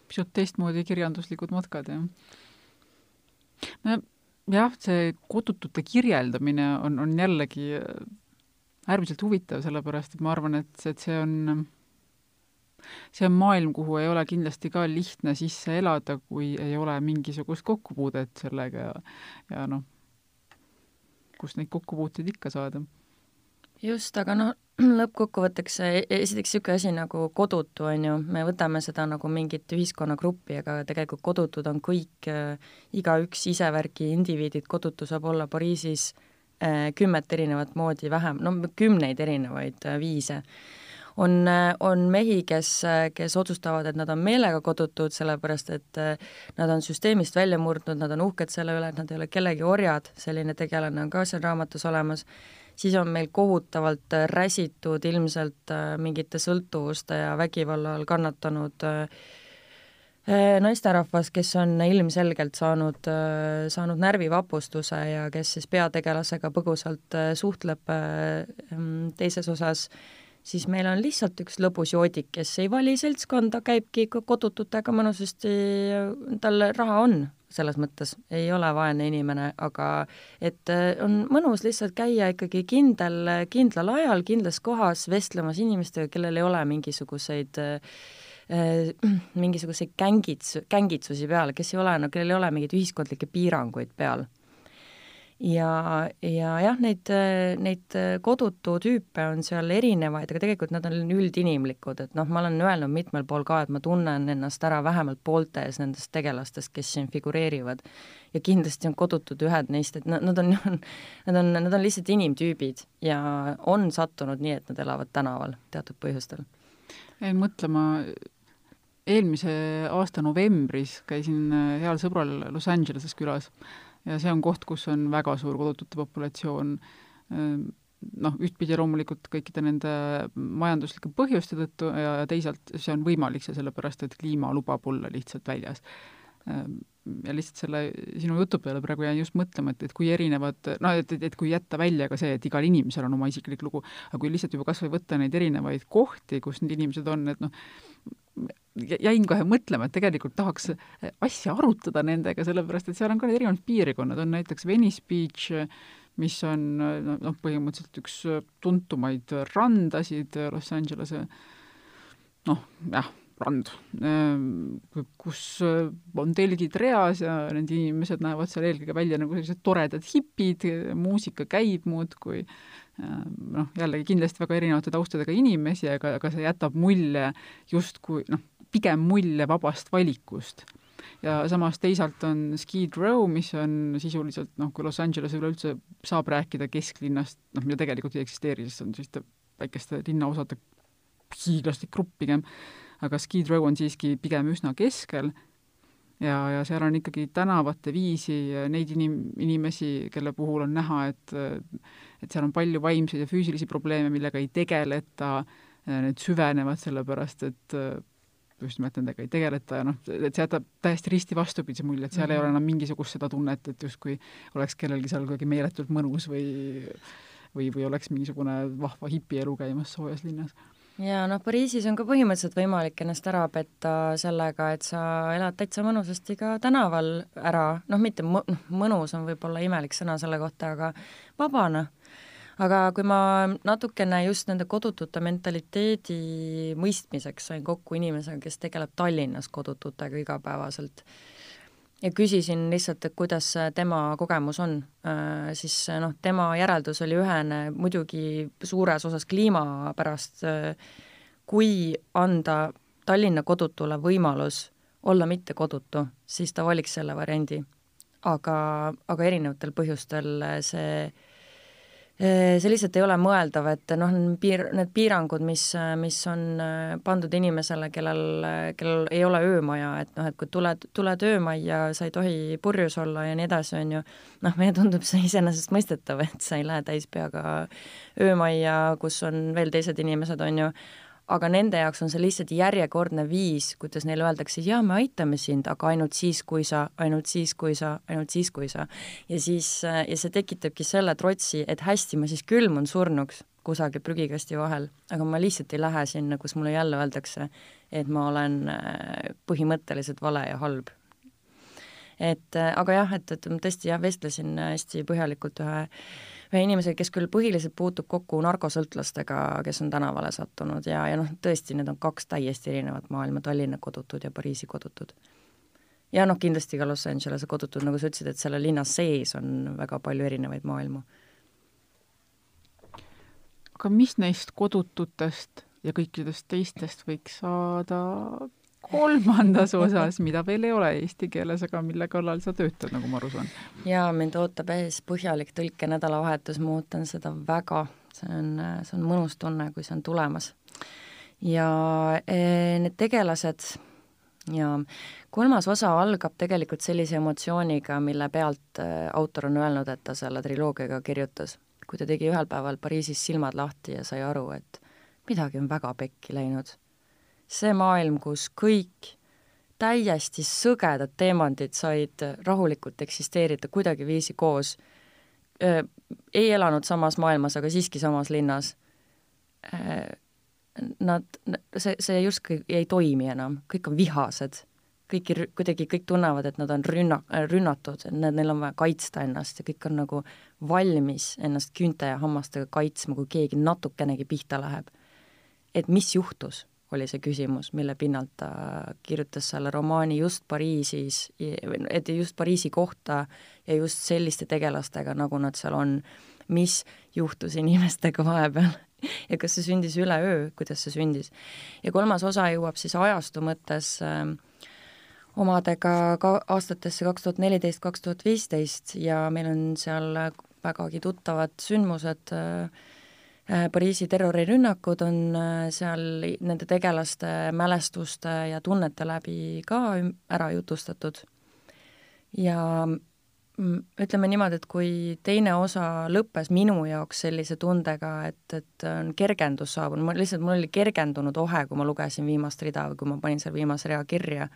pisut teistmoodi kirjanduslikud matkad, jah? no jah, see kodutute kirjeldamine on, on jällegi äh, äärmiselt huvitav, sellepärast et ma arvan, et, et see on see on maailm, kuhu ei ole kindlasti ka lihtne sisse elada, kui ei ole mingisugust kokkupuudet sellega ja, ja noh, kust neid kokkupuuteid ikka saada. just, aga noh, lõppkokkuvõtteks e-, esiteks niisugune asi nagu kodutu, on ju, me võtame seda nagu mingit ühiskonnagruppi, aga tegelikult kodutud on kõik äh,, igaüks isevärgi indiviidid, kodutu saab olla Pariisis äh, kümmet erinevat moodi vähem, no kümneid erinevaid äh, viise on, on mehi, kes, kes otsustavad, et nad on meelega kodutud, sellepärast et eh, nad on süsteemist välja murdnud, nad on uhked selle üle, et nad ei ole kellegi orjad, selline tegelane on ka seal raamatus olemas, siis on meil kohutavalt räsitud ilmselt eh, mingite sõltuvuste ja vägivalla all kannatanud eh, naisterahvas, kes on ilmselgelt saanud, saanud närvivapustuse ja kes siis peategelasega põgusalt suhtleb teises osas siis meil on lihtsalt üks lõbus joodik, kes ei vali seltskonda, käibki kodututega mõnusasti, tal raha on, selles mõttes ei ole vaene inimene, aga et äh, on mõnus lihtsalt käia ikkagi kindel, kindlal ajal, kindlas kohas vestlemas inimestega, kellel ei ole mingisuguseid äh, mingisuguseid kängits, kängitsusi peal, kes ei ole, no kellel ei ole mingeid ühiskondlikke piiranguid peal ja, ja jah, neid, neid kodutu tüüpe on seal erinevaid, aga tegelikult nad on üldinimlikud, et noh, ma olen öelnud mitmel pool ka, et ma tunnen ennast ära vähemalt pooltes nendest tegelastest, kes siin figureerivad. ja kindlasti on kodutud ühed neist, et nad, nad on, nad on, nad on lihtsalt inimtüübid ja on sattunud nii, et nad elavad tänaval teatud põhjustel. jäin mõtlema, eelmise aasta novembris käisin heal sõbral Los Angeleses külas ja see on koht, kus on väga suur kodutute populatsioon, ehm, noh, ühtpidi loomulikult kõikide nende majanduslike põhjuste tõttu ja teisalt see on võimalik see sellepärast, et kliima lubab olla lihtsalt väljas. Ehm, ja lihtsalt selle sinu jutu peale praegu jäin just mõtlema, et, et kui erinevad, noh, et, et, et kui jätta välja ka see, et igal inimesel on oma isiklik lugu, aga kui lihtsalt juba kas või võtta neid erinevaid kohti, kus need inimesed on, et noh, jäin kohe mõtlema, et tegelikult tahaks asja arutada nendega, sellepärast et seal on ka need erinevad piirkonnad, on näiteks Venice Beach, mis on noh, põhimõtteliselt üks tuntumaid randasid Los Angelese noh, jah rand, kus on telgid reas ja need inimesed näevad seal eelkõige välja nagu sellised toredad hipid, muusika käib muudkui, noh, jällegi kindlasti väga erinevate taustadega inimesi, aga, aga see jätab mulje justkui noh, pigem mulje vabast valikust. ja samas teisalt on Skid Row, mis on sisuliselt noh, kui Los Angeles üleüldse saab rääkida kesklinnast, noh, mida tegelikult ei eksisteeri, sest see on selliste väikeste linnaosade hiiglaslik grupp pigem aga Skid Row on siiski pigem üsna keskel ja, ja seal on ikkagi tänavate viisi neid inim-, inimesi, kelle puhul on näha, et et seal on palju vaimseid ja füüsilisi probleeme, millega ei tegeleta, need süvenevad, sellepärast et just nimelt nendega ei tegeleta ja noh, et see jätab täiesti risti vastupidise mulje, et seal mm -hmm. ei ole mhm. enam mingisugust seda tunnet, et justkui oleks kellelgi seal kuidagi meeletult mõnus või või, või oleks mingisugune vahva hipielu käimas soojas linnas ja noh, Pariisis on ka põhimõtteliselt võimalik ennast ära petta sellega, et sa elad täitsa mõnusasti ka tänaval ära, noh, mitte mõ-, noh, mõnus on võib-olla imelik sõna selle kohta, aga vabana. aga kui ma natukene just nende kodutute mentaliteedi mõistmiseks sain kokku inimesega, kes tegeleb Tallinnas kodututega igapäevaselt, ja küsisin lihtsalt, et kuidas tema kogemus on, äh, siis noh, tema järeldus oli ühene, muidugi suures osas kliima pärast, äh, kui anda Tallinna kodutule võimalus olla mitte kodutu, siis ta valiks selle variandi. aga, aga erinevatel põhjustel see Äh, see lihtsalt ei ole mõeldav, et noh, piir, need piirangud, mis, mis on äh, pandud inimesele, kellel, kellel ei ole öömaja, et noh, et kui tuled, tuled öömajja, sa ei tohi purjus olla ja nii edasi, on ju, noh, meile tundub see iseenesestmõistetav, et sa ei lähe täis peaga öömajja, kus on veel teised inimesed, on ju, aga nende jaoks on see lihtsalt järjekordne viis, kuidas neile öeldakse, jaa, me aitame sind, aga ainult siis, kui sa, ainult siis, kui sa, ainult siis, kui sa. ja siis, ja see tekitabki selle trotsi, et hästi, ma siis külmun surnuks kusagil prügikasti vahel, aga ma lihtsalt ei lähe sinna, kus mulle jälle öeldakse, et ma olen äh, põhimõtteliselt vale ja halb. et äh, aga jah, et, et ma tõesti jah, vestlesin hästi põhjalikult ühe ühe inimesega, kes küll põhiliselt puutub kokku narkosõltlastega, kes on tänavale sattunud ja, ja noh, tõesti, need on kaks täiesti erinevat maailma, Tallinna kodutud ja Pariisi kodutud. ja noh, kindlasti ka Los Angelese kodutud, nagu sa ütlesid, et selle linna sees on väga palju erinevaid maailmu. aga mis neist kodututest ja kõikidest teistest võiks saada kolmandas osas, mida veel ei ole eesti keeles, aga mille kallal sa töötad, nagu ma aru saan. jaa, mind ootab ees põhjalik tõlkenädalavahetus, ma ootan seda väga, see on, see on mõnus tunne, kui see on tulemas. ja e, need tegelased ja kolmas osa algab tegelikult sellise emotsiooniga, mille pealt e, autor on öelnud, et ta selle triloogiaga kirjutas. kui ta tegi ühel päeval Pariisis silmad lahti ja sai aru, et midagi on väga pekki läinud see maailm, kus kõik täiesti sõgedad teemantid said rahulikult eksisteerida kuidagiviisi koos, ei elanud samas maailmas, aga siiski samas linnas. Nad, see, see justkui ei toimi enam, kõik on vihased, kõiki, kuidagi kõik tunnevad, et nad on rünna, rünnatud, et neil on vaja kaitsta ennast ja kõik on nagu valmis ennast küünte ja hammastega kaitsma, kui keegi natukenegi pihta läheb. et mis juhtus oli see küsimus, mille pinnalt ta kirjutas selle romaani just Pariisis, et just Pariisi kohta ja just selliste tegelastega, nagu nad seal on, mis juhtus inimestega vahepeal? Ja kas see sündis üleöö, kuidas see sündis. ja kolmas osa jõuab siis ajastu mõttes äh, omadega ka aastatesse kaks tuhat neliteist, kaks tuhat viisteist ja meil on seal vägagi tuttavad sündmused äh, Pariisi terrorirünnakud on äh, seal nende tegelaste mälestuste ja tunnete läbi ka ära jutustatud. ja mm, ütleme niimoodi, et kui teine osa lõppes minu jaoks sellise tundega, et, et on kergendus saabunud, ma lihtsalt, mul oli kergendunud ohe, kui ma lugesin viimast rida või kui ma panin selle viimase rea kirja,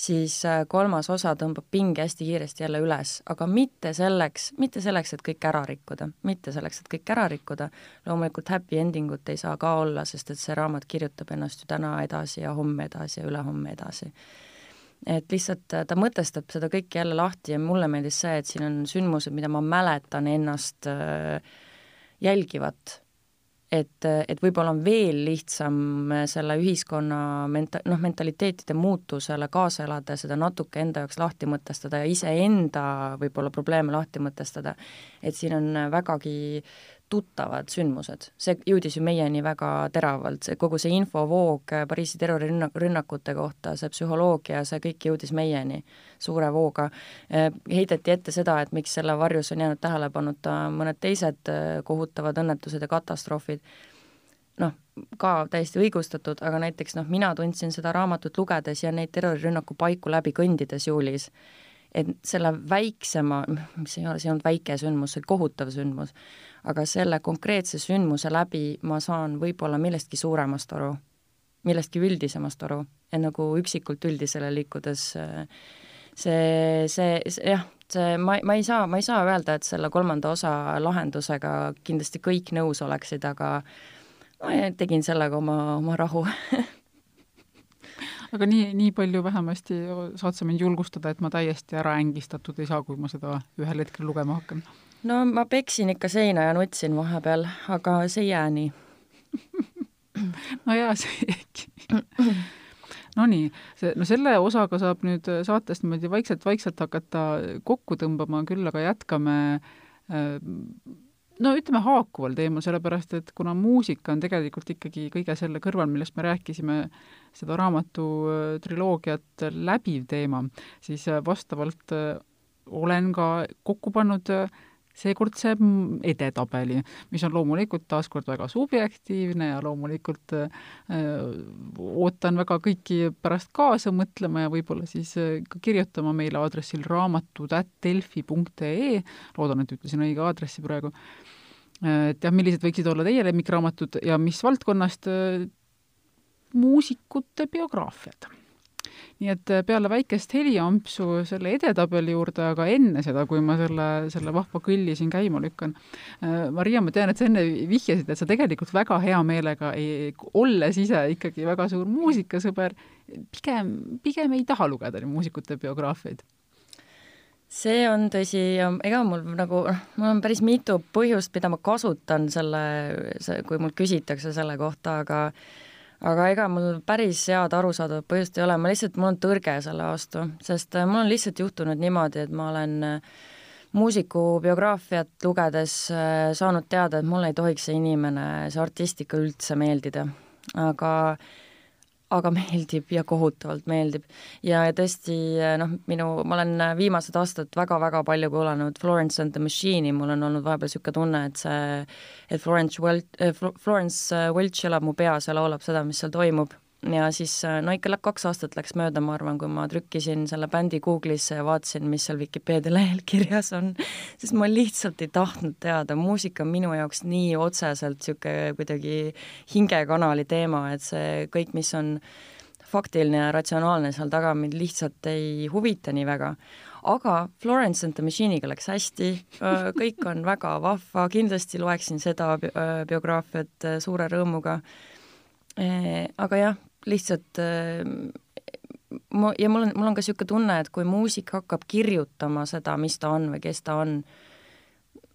siis äh, kolmas osa tõmbab pinge hästi kiiresti jälle üles, aga mitte selleks, mitte selleks, et kõik ära rikkuda, mitte selleks, et kõik ära rikkuda, loomulikult happy ending ut ei saa ka olla, sest et see raamat kirjutab ennast ju täna edasi ja homme edasi ja ülehomme edasi. et lihtsalt äh, ta mõtestab seda kõike jälle lahti ja mulle meeldis see, et siin on sündmused, mida ma mäletan ennast äh, jälgivat et, et võib-olla on veel lihtsam selle ühiskonna menta-, noh, mentaliteetide muutusele kaasa elada seda natuke enda jaoks lahti mõtestada ja iseenda võib-olla probleeme lahti mõtestada. et siin on vägagi tuttavad sündmused, see jõudis ju meieni väga teravalt, see kogu see infovoog Pariisi terrorirünnakute kohta, see psühholoogia, see kõik jõudis meieni suure vooga. heideti ette seda, et miks selle varjus on jäänud tähelepanuta mõned teised kohutavad õnnetused ja katastroofid, noh, ka täiesti õigustatud, aga näiteks noh, mina tundsin seda raamatut lugedes ja neid terrorirünnaku paiku läbi kõndides juulis et selle väiksema, mis ei ole, see ei olnud väike sündmus, see kohutav sündmus, aga selle konkreetse sündmuse läbi ma saan võib-olla millestki suuremast aru, millestki üldisemast aru. Ja nagu üksikult üldisele liikudes see, see, see, jah, see, ma, ma ei saa, ma ei saa öelda, et selle kolmanda osa lahendusega kindlasti kõik nõus oleksid, aga ma tegin sellega oma, oma rahu aga nii, nii palju vähemasti saad sa mind julgustada, et ma täiesti ära ängistatud ei saa, kui ma seda ühel hetkel lugema hakkan? no ma peksin ikka seina ja nutsin vahepeal, aga see ei jää nii no jaa, see äkki Nonii, see, no selle osaga saab nüüd saatest niimoodi vaikselt-vaikselt hakata kokku tõmbama, küll aga jätkame äh, no ütleme haakuval teemal, sellepärast et kuna muusika on tegelikult ikkagi kõige selle kõrval, millest me rääkisime, seda raamatu äh, triloogiat läbiv teema, siis äh, vastavalt äh, olen ka kokku pannud seekordse edetabeli, mis on loomulikult taaskord väga subjektiivne ja loomulikult äh, ootan väga kõiki pärast kaasa mõtlema ja võib-olla siis ka kirjutama meile aadressil raamatud.delfi.ee, loodan, et ütlesin õige aadressi praegu et jah, millised võiksid olla teie lemmikraamatud ja mis valdkonnast muusikute biograafiad. Nii et peale väikest heliampsu selle edetabeli juurde, aga enne seda, kui ma selle, selle vahva kõlli siin käima lükkan, Maria, ma tean, et sa enne vihjasid, et sa tegelikult väga hea meelega, olles ise ikkagi väga suur muusikasõber, pigem, pigem ei taha lugeda muusikute biograafiaid. See on tõsi ja ega mul nagu noh, mul on päris mitu põhjust, mida ma kasutan selle, kui mul küsitakse selle kohta, aga aga ega mul päris head arusaadavat põhjust ei ole, ma lihtsalt, mul on tõrge selle vastu, sest äh, mul on lihtsalt juhtunud niimoodi, et ma olen äh, muusiku biograafiat lugedes äh, saanud teada, et mulle ei tohiks see inimene, see artist ikka üldse meeldida. aga aga meeldib ja kohutavalt meeldib. ja, ja tõesti noh, minu, ma olen viimased aastad väga-väga palju kuulanud Florence and the Machine'i, mul on olnud vahepeal niisugune tunne, et see, et Florence Welch, Florence Welch elab mu peas ja laulab seda, mis seal toimub ja siis no ikka kaks aastat läks mööda, ma arvan, kui ma trükkisin selle bändi Google'isse ja vaatasin, mis seal Vikipeedia lehel kirjas on, sest ma lihtsalt ei tahtnud teada, muusika on minu jaoks nii otseselt niisugune kuidagi hingekanali teema, et see kõik, mis on faktiline ja ratsionaalne seal taga, mind lihtsalt ei huvita nii väga. aga Florence and the Machine'iga läks hästi, kõik on väga vahva, kindlasti loeksin seda biograafiat suure rõõmuga aga jah, lihtsalt äh, ma, ja mul on, mul on ka niisugune tunne, et kui muusik hakkab kirjutama seda, mis ta on või kes ta on,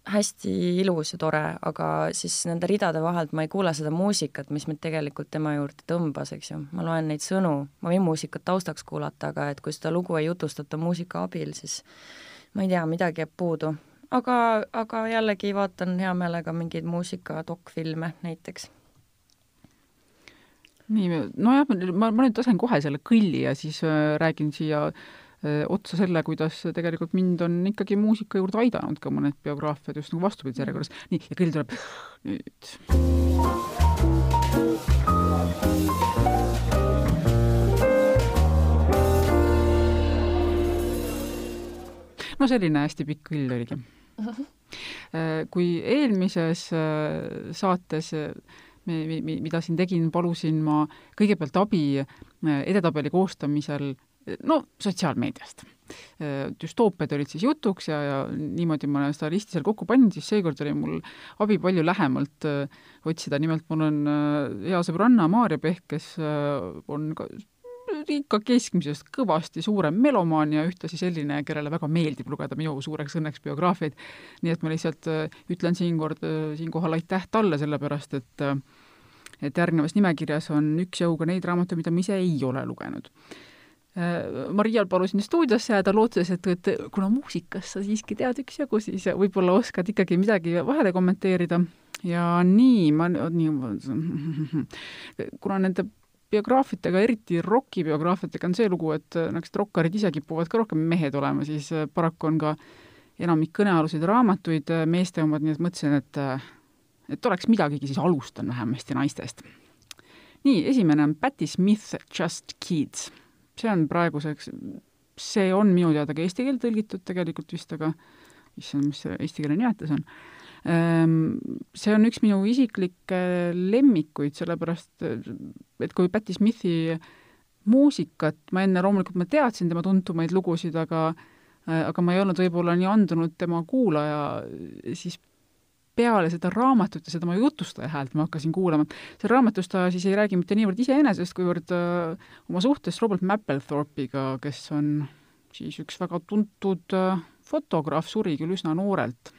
hästi ilus ja tore, aga siis nende ridade vahelt ma ei kuule seda muusikat, mis mind tegelikult tema juurde tõmbas, eks ju, ma loen neid sõnu, ma võin muusikat taustaks kuulata, aga et kui seda lugu ei jutustata muusika abil, siis ma ei tea, midagi jääb puudu. aga, aga jällegi vaatan hea meelega mingeid muusika dokfilme näiteks nii, nojah, ma, ma nüüd lasen kohe selle kõlli ja siis äh, räägin siia äh, otsa selle, kuidas tegelikult mind on ikkagi muusika juurde aidanud ka mõned biograafiad just nagu vastupidises järjekorras. nii, ja kõll tuleb nüüd. no selline hästi pikk kõll oligi. Äh, kui eelmises saates mida siin tegin, palusin ma kõigepealt abi äh, edetabeli koostamisel no sotsiaalmeediast. düstoopiad olid siis jutuks ja, ja niimoodi ma olen seda listi seal kokku pannud, siis seekord oli mul abi palju lähemalt otsida, nimelt mul on hea sõbranna Maarja Pehk, kes on ka ikka keskmisest kõvasti suurem melomaan ja ühtlasi selline, kellele väga meeldib lugeda minu suureks õnneks biograafiaid. nii et ma lihtsalt ütlen siinkord, siinkohal aitäh talle, sellepärast et et järgnevas nimekirjas on üksjagu ka neid raamatuid, mida ma ise ei ole lugenud. Äh, Marial palusin stuudiosse jääda, lootuses, et, et kuna muusikast sa siiski tead üksjagu, siis võib-olla oskad ikkagi midagi vahele kommenteerida ja nii, ma, nii, kuna nende biograafiatega, eriti rokibiograafiatega on see lugu, et niisugused rokkarid ise kipuvad ka rohkem mehed olema, siis paraku on ka enamik kõnealuseid raamatuid meeste omad, nii et mõtlesin, et et oleks midagigi, siis alustan vähemasti naistest. nii, esimene on Patti Smith Just Kids. see on praeguseks, see on minu teada ka eesti keelde tõlgitud tegelikult vist, aga issand, mis see eesti keele nimetus on. Ehm, see on üks minu isiklikke lemmikuid, sellepärast et kui Patti Smithi muusikat, ma enne loomulikult ma teadsin tema tuntumaid lugusid, aga aga ma ei olnud võib-olla nii andunud tema kuulaja, siis peale seda raamatut ja seda oma jutustaja häält ma hakkasin kuulama. seal raamatus ta siis ei räägi mitte niivõrd iseenesest, kuivõrd äh, oma suhtest Robert Mapplethorpe'iga, kes on siis üks väga tuntud äh, fotograaf, suri küll üsna noorelt.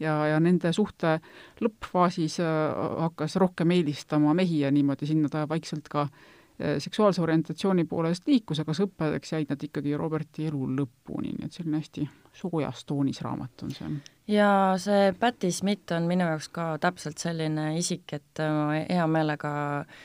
Ja, ja nende suhte lõppfaasis äh, hakkas rohkem eelistama mehi ja niimoodi sinna ta vaikselt ka äh, seksuaalse orientatsiooni poolest liikus, aga sõpradeks jäid nad ikkagi Roberti elu lõpuni, nii et selline hästi soojas toonis raamat on see? Ja see Patti Smith on minu jaoks ka täpselt selline isik, et ma hea meelega ähm,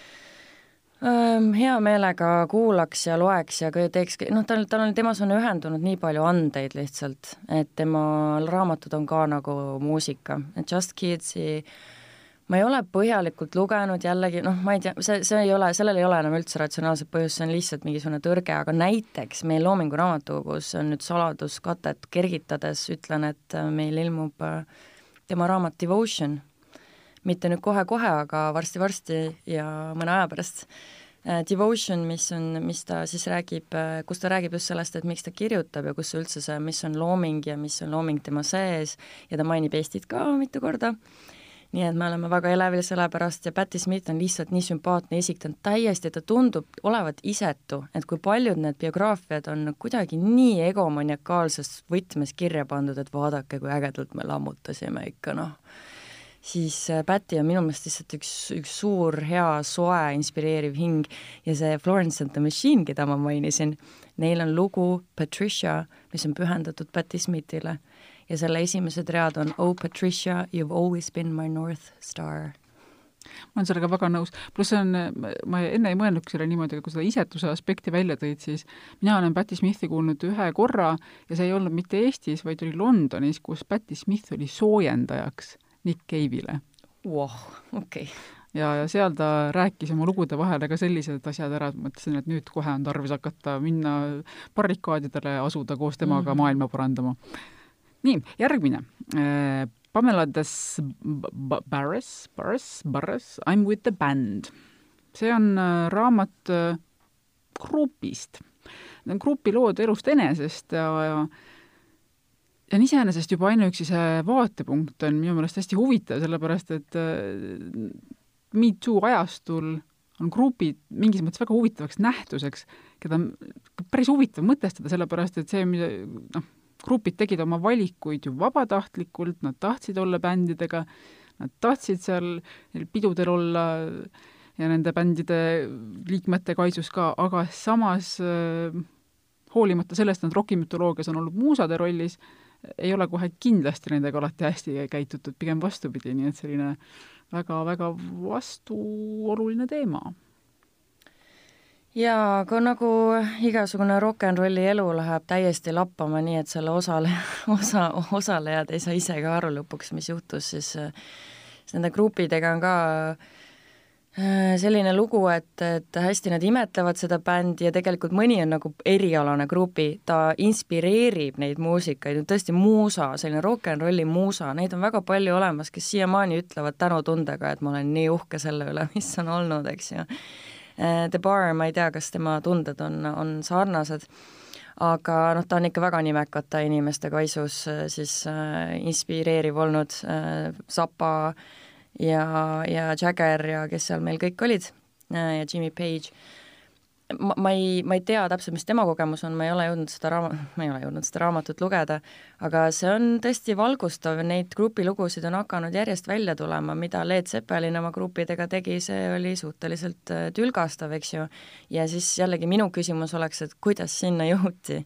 hea meelega kuulaks ja loeks ja teeks, noh, tal, tal on, temas on ühendunud nii palju andeid lihtsalt, et tema raamatud on ka nagu muusika, et Just Kidsi ma ei ole põhjalikult lugenud jällegi, noh, ma ei tea, see, see ei ole, sellel ei ole enam üldse ratsionaalset põhjust, see on lihtsalt mingisugune tõrge, aga näiteks meil Loomingu Raamatukogus on nüüd saladuskatet kergitades, ütlen, et meil ilmub äh, tema raamat Devotion, mitte nüüd kohe-kohe, aga varsti-varsti ja mõne aja pärast. Äh, Devotion, mis on, mis ta siis räägib, kus ta räägib just sellest, et miks ta kirjutab ja kus üldse see, mis on looming ja mis on looming tema sees ja ta mainib Eestit ka mitu korda. Nii et me oleme väga elevil selle pärast ja Patti Smith on lihtsalt nii sümpaatne isik, ta on täiesti, ta tundub olevat isetu, et kui paljud need biograafiad on kuidagi nii egomaniakaalses võtmes kirja pandud, et vaadake, kui ägedalt me lammutasime ikka, noh siis äh, Patti on minu meelest lihtsalt üks, üks suur, hea, soe, inspireeriv hing ja see Florence and the Machine, keda ma mainisin, neil on lugu Patricia, mis on pühendatud Patti Smithile. Ja selle esimesed read on Oh Patricia, you have always been my north star. Ma olen sellega väga nõus, pluss see on, ma enne ei mõelnudki selle niimoodi, aga kui seda isetuse aspekti välja tõid, siis mina olen Patti Smithi kuulnud ühe korra ja see ei olnud mitte Eestis, vaid oli Londonis, kus Patti Smith oli soojendajaks Nick Cave'ile. Wow, okay. ja, ja seal ta rääkis oma lugude vahele ka sellised asjad ära, et mõtlesin, et nüüd kohe on tarvis hakata minna barrikaadidele, asuda koos temaga mm -hmm. maailma parandama nii, järgmine. Äh, Pamela Des Barres, Barres, Barres, I m with the band. see on äh, raamat äh, grupist. Need on grupi lood elust enesest ja, ja ja iseenesest juba ainuüksi see vaatepunkt on minu meelest hästi huvitav, sellepärast et Me Too ajastul on grupid mingis mõttes väga huvitavaks nähtuseks, keda on päris huvitav mõtestada, sellepärast et see, mida noh, grupid tegid oma valikuid ju vabatahtlikult, nad tahtsid olla bändidega, nad tahtsid seal pidudel olla ja nende bändide liikmete kaisus ka, aga samas äh, hoolimata sellest, et nad rokimütoloogias on olnud muusade rollis, ei ole kohe kindlasti nendega alati hästi käitutud, pigem vastupidi, nii et selline väga-väga vastuoluline teema. Jaa, aga nagu igasugune rock n rolli elu läheb täiesti lappama, nii et selle osaleja, osa, osalejad ei saa ise ka aru lõpuks, mis juhtus, siis siis nende gruppidega on ka äh, selline lugu, et, et hästi nad imetlevad seda bändi ja tegelikult mõni on nagu erialane grupi, ta inspireerib neid muusikaid, tõesti muusa, selline rock n rolli muusa, neid on väga palju olemas, kes siiamaani ütlevad tänutundega, et ma olen nii uhke selle üle, mis on olnud, eks ju. The Bar, ma ei tea, kas tema tunded on, on sarnased, aga noh, ta on ikka väga nimekate inimeste kaisus siis äh, inspireeriv olnud äh,, Zappa ja, ja Jagger ja kes seal meil kõik olid äh, ja Jimmy Page ma, ma ei, ma ei tea täpselt, mis tema kogemus on, ma ei ole jõudnud seda raama-, ma ei ole jõudnud seda raamatut lugeda, aga see on tõesti valgustav, neid grupilugusid on hakanud järjest välja tulema, mida Led Zeppelin oma gruppidega tegi, see oli suhteliselt äh, tülgastav, eks ju. ja siis jällegi minu küsimus oleks, et kuidas sinna jõuti.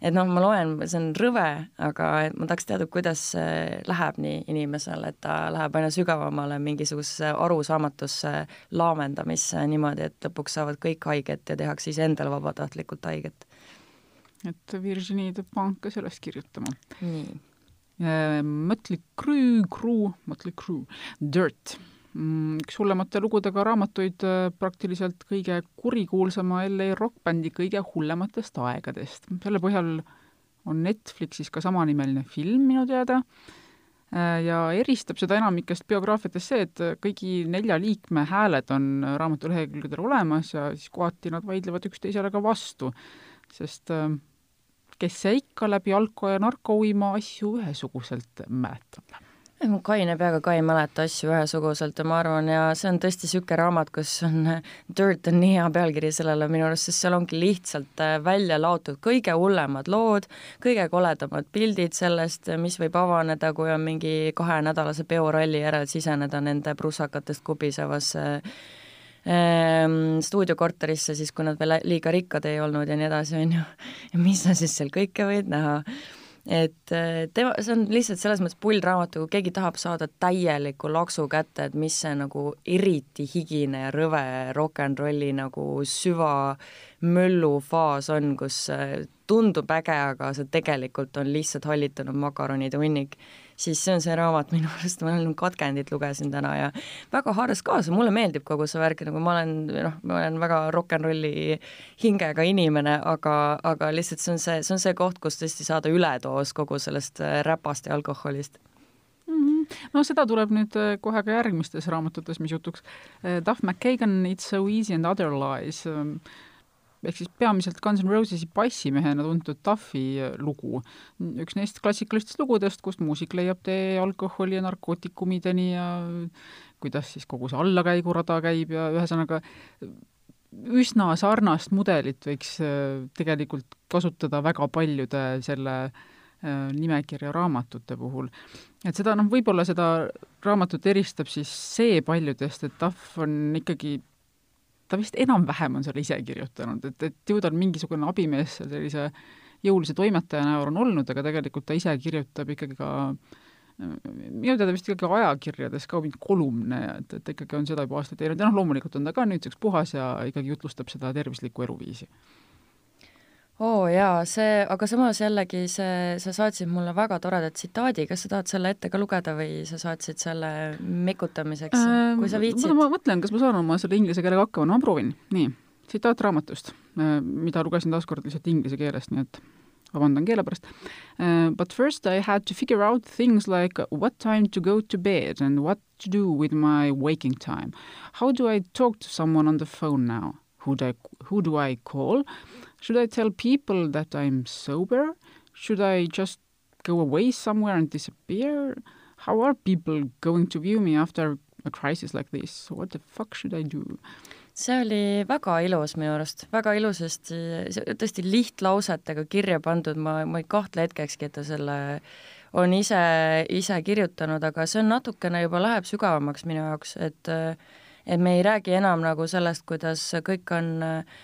et noh, ma loen, see on rõve, aga ma tahaks teada, kuidas see läheb nii inimesele, et ta läheb aina sügavamale mingisugusesse arusaamatusse laamendamisse niimoodi, et lõpuks saavad kõik haiget ja teha tehakse iseendale vabatahtlikult haiget. et Virginie Dupin ka sellest kirjutama. nii. Mötley Crue, Crue, Mötley Crue, Dirt mm, üks hullemate lugudega raamatuid äh, praktiliselt kõige kurikuulsama LA rokkbändi kõige hullematest aegadest. selle põhjal on Netflixis ka samanimeline film minu teada Äh, ja eristab seda enamikest biograafiatest see, et kõigi nelja liikme hääled on raamatu lehekülgedel olemas ja siis kohati nad vaidlevad üksteisele ka vastu, sest äh, kes see ikka läbi alko- ja narkouima asju ühesuguselt mäletab mu kaine peaga ka ei mäleta asju ühesuguselt ja ma arvan, ja see on tõesti niisugune raamat, kus on, Dirt on nii hea pealkiri sellele minu arust, sest seal ongi lihtsalt äh, välja laotud kõige hullemad lood, kõige koledamad pildid sellest, mis võib avaneda, kui on mingi kahenädalase peoralli järel siseneda nende prussakatest kubisevasse ähm, stuudiokorterisse, siis kui nad veel liiga rikkad ei olnud ja nii edasi, on ju. ja mis sa siis seal kõike võid näha et äh, tema, see on lihtsalt selles mõttes pull raamatu, kui keegi tahab saada täieliku laksu kätte, et mis see nagu eriti higine ja rõve rock n rolli nagu süvamöllufaas on, kus äh, tundub äge, aga see tegelikult on lihtsalt hallitunud makaronide hunnik siis see on see raamat minu arust, ma olen katkendit lugesin täna ja väga haaras kaasa, mulle meeldib kogu see värk, nagu ma olen noh, ma olen väga rock n rolli hingega inimene, aga, aga lihtsalt see on see, see on see koht, kus tõesti saada üledoos kogu sellest äh, räpast ja alkoholist mhm. no seda tuleb nüüd äh, kohe ka järgmistes raamatutes, mis jutuks. Äh, Duff McKagan, It's so easy and other lies ähm, ehk siis peamiselt Guns N Rosesi bassimehena tuntud Duffy lugu. üks neist klassikalistest lugudest, kus muusik leiab tee alkoholi ja narkootikumideni ja kuidas siis kogu see allakäigurada käib ja ühesõnaga üsna sarnast mudelit võiks äh, tegelikult kasutada väga paljude selle äh, nimekirja raamatute puhul. et seda noh, võib-olla seda raamatut eristab siis see paljudest, et Duff on ikkagi ta vist enam-vähem on selle ise kirjutanud, et, et ju ta on mingisugune abimees seal sellise jõulise toimetaja näol on olnud, aga tegelikult ta ise kirjutab ikkagi ka minu teada vist ikkagi ajakirjades ka mingeid kolumne, et, et ikkagi on seda juba aastaid teinud. Ja noh, loomulikult on ta ka nüüdseks puhas ja ikkagi jutlustab seda tervislikku eluviisi oo oh, jaa, see, aga samas jällegi see, sa saatsid mulle väga toreda tsitaadi, kas sa tahad selle ette ka lugeda või sa saatsid selle mikutamiseks äh,, kui sa viitsid? ma mõtlen, kas ma saan oma selle inglise keelega hakkama, no ma proovin. nii, tsitaat raamatust, äh, mida lugesin taaskord lihtsalt inglise keelest, nii et vabandan keele pärast uh,. But first I had to figure out things like what time to go to bed and what to do with my waking time. How do I talk to someone on the phone now? Who do I, who do I call? Should I tell people that I'm sober? Should I just go away somewhere and disappear? How are people going to view me after a crisis like this? What the fuck should I do? see oli väga ilus minu arust, väga ilusasti, tõesti lihtlausetega kirja pandud, ma, ma ei kahtle hetkekski, et ta selle on ise, ise kirjutanud, aga see on natukene juba läheb sügavamaks minu jaoks, et et me ei räägi enam nagu sellest, kuidas kõik on äh,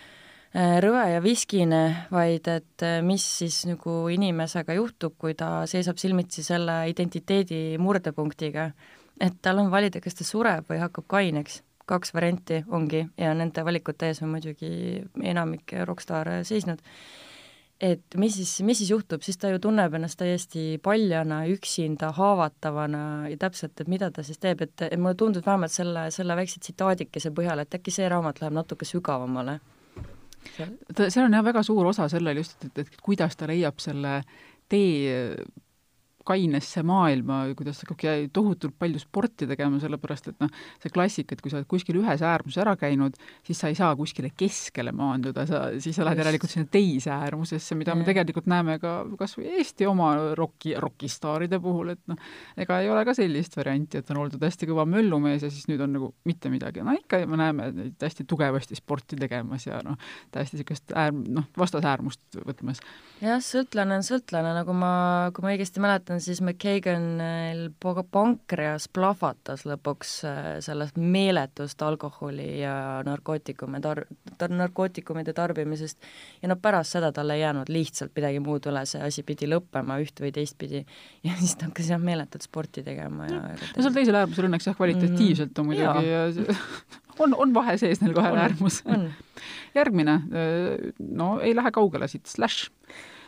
rõve ja viskine, vaid et äh, mis siis nagu inimesega juhtub, kui ta seisab silmitsi selle identiteedi murdepunktiga. et tal on valida, kas ta sureb või hakkab kaineks, kaks varianti ongi ja nende valikute ees on muidugi enamik rokkstaare seisnud. et mis siis, mis siis juhtub, siis ta ju tunneb ennast täiesti paljana, üksinda, haavatavana ja täpselt, et mida ta siis teeb, et, et mulle tundus vähemalt selle, selle väikse tsitaadikese põhjal, et äkki see raamat läheb natuke sügavamale seal? On jah väga suur osa sellel just, et, et, et kuidas ta leiab selle tee kainesse maailma, kuidas hakkad tohutult palju sporti tegema, sellepärast et noh, see klassika, et kui sa oled kuskil ühes äärmuses ära käinud, siis sa ei saa kuskile keskele maanduda, sa, siis sa lähed järelikult sinna teise äärmusesse, mida me tegelikult näeme ka kas või Eesti oma roki, rokistaaride puhul, et noh, ega ei ole ka sellist varianti, et on oldud hästi kõva möllumees ja siis nüüd on nagu mitte midagi, no ikka me näeme neid hästi tugevasti sporti tegemas ja noh, täiesti niisugust äärm-, noh, vastasäärmust võtmas. jah, sõltlane on sõltlane, nagu ma, kui ma õigesti mäletan, siis McKaganil pankreas plahvatas lõpuks äh, sellest meeletust alkoholi ja narkootikume tar-, tar-, narkootikumide tarbimisest ja no pärast seda tal ei jäänud lihtsalt midagi muud üle, see asi pidi lõppema üht või teistpidi ja siis ta hakkas jah, meeletut sporti tegema ja no seal teisel äärmusel õnneks jah, kvalitatiivselt on muidugi ja, on, on vahe sees neil kahel äärmus. järgmine, äh, no ei lähe kaugele siit, Slash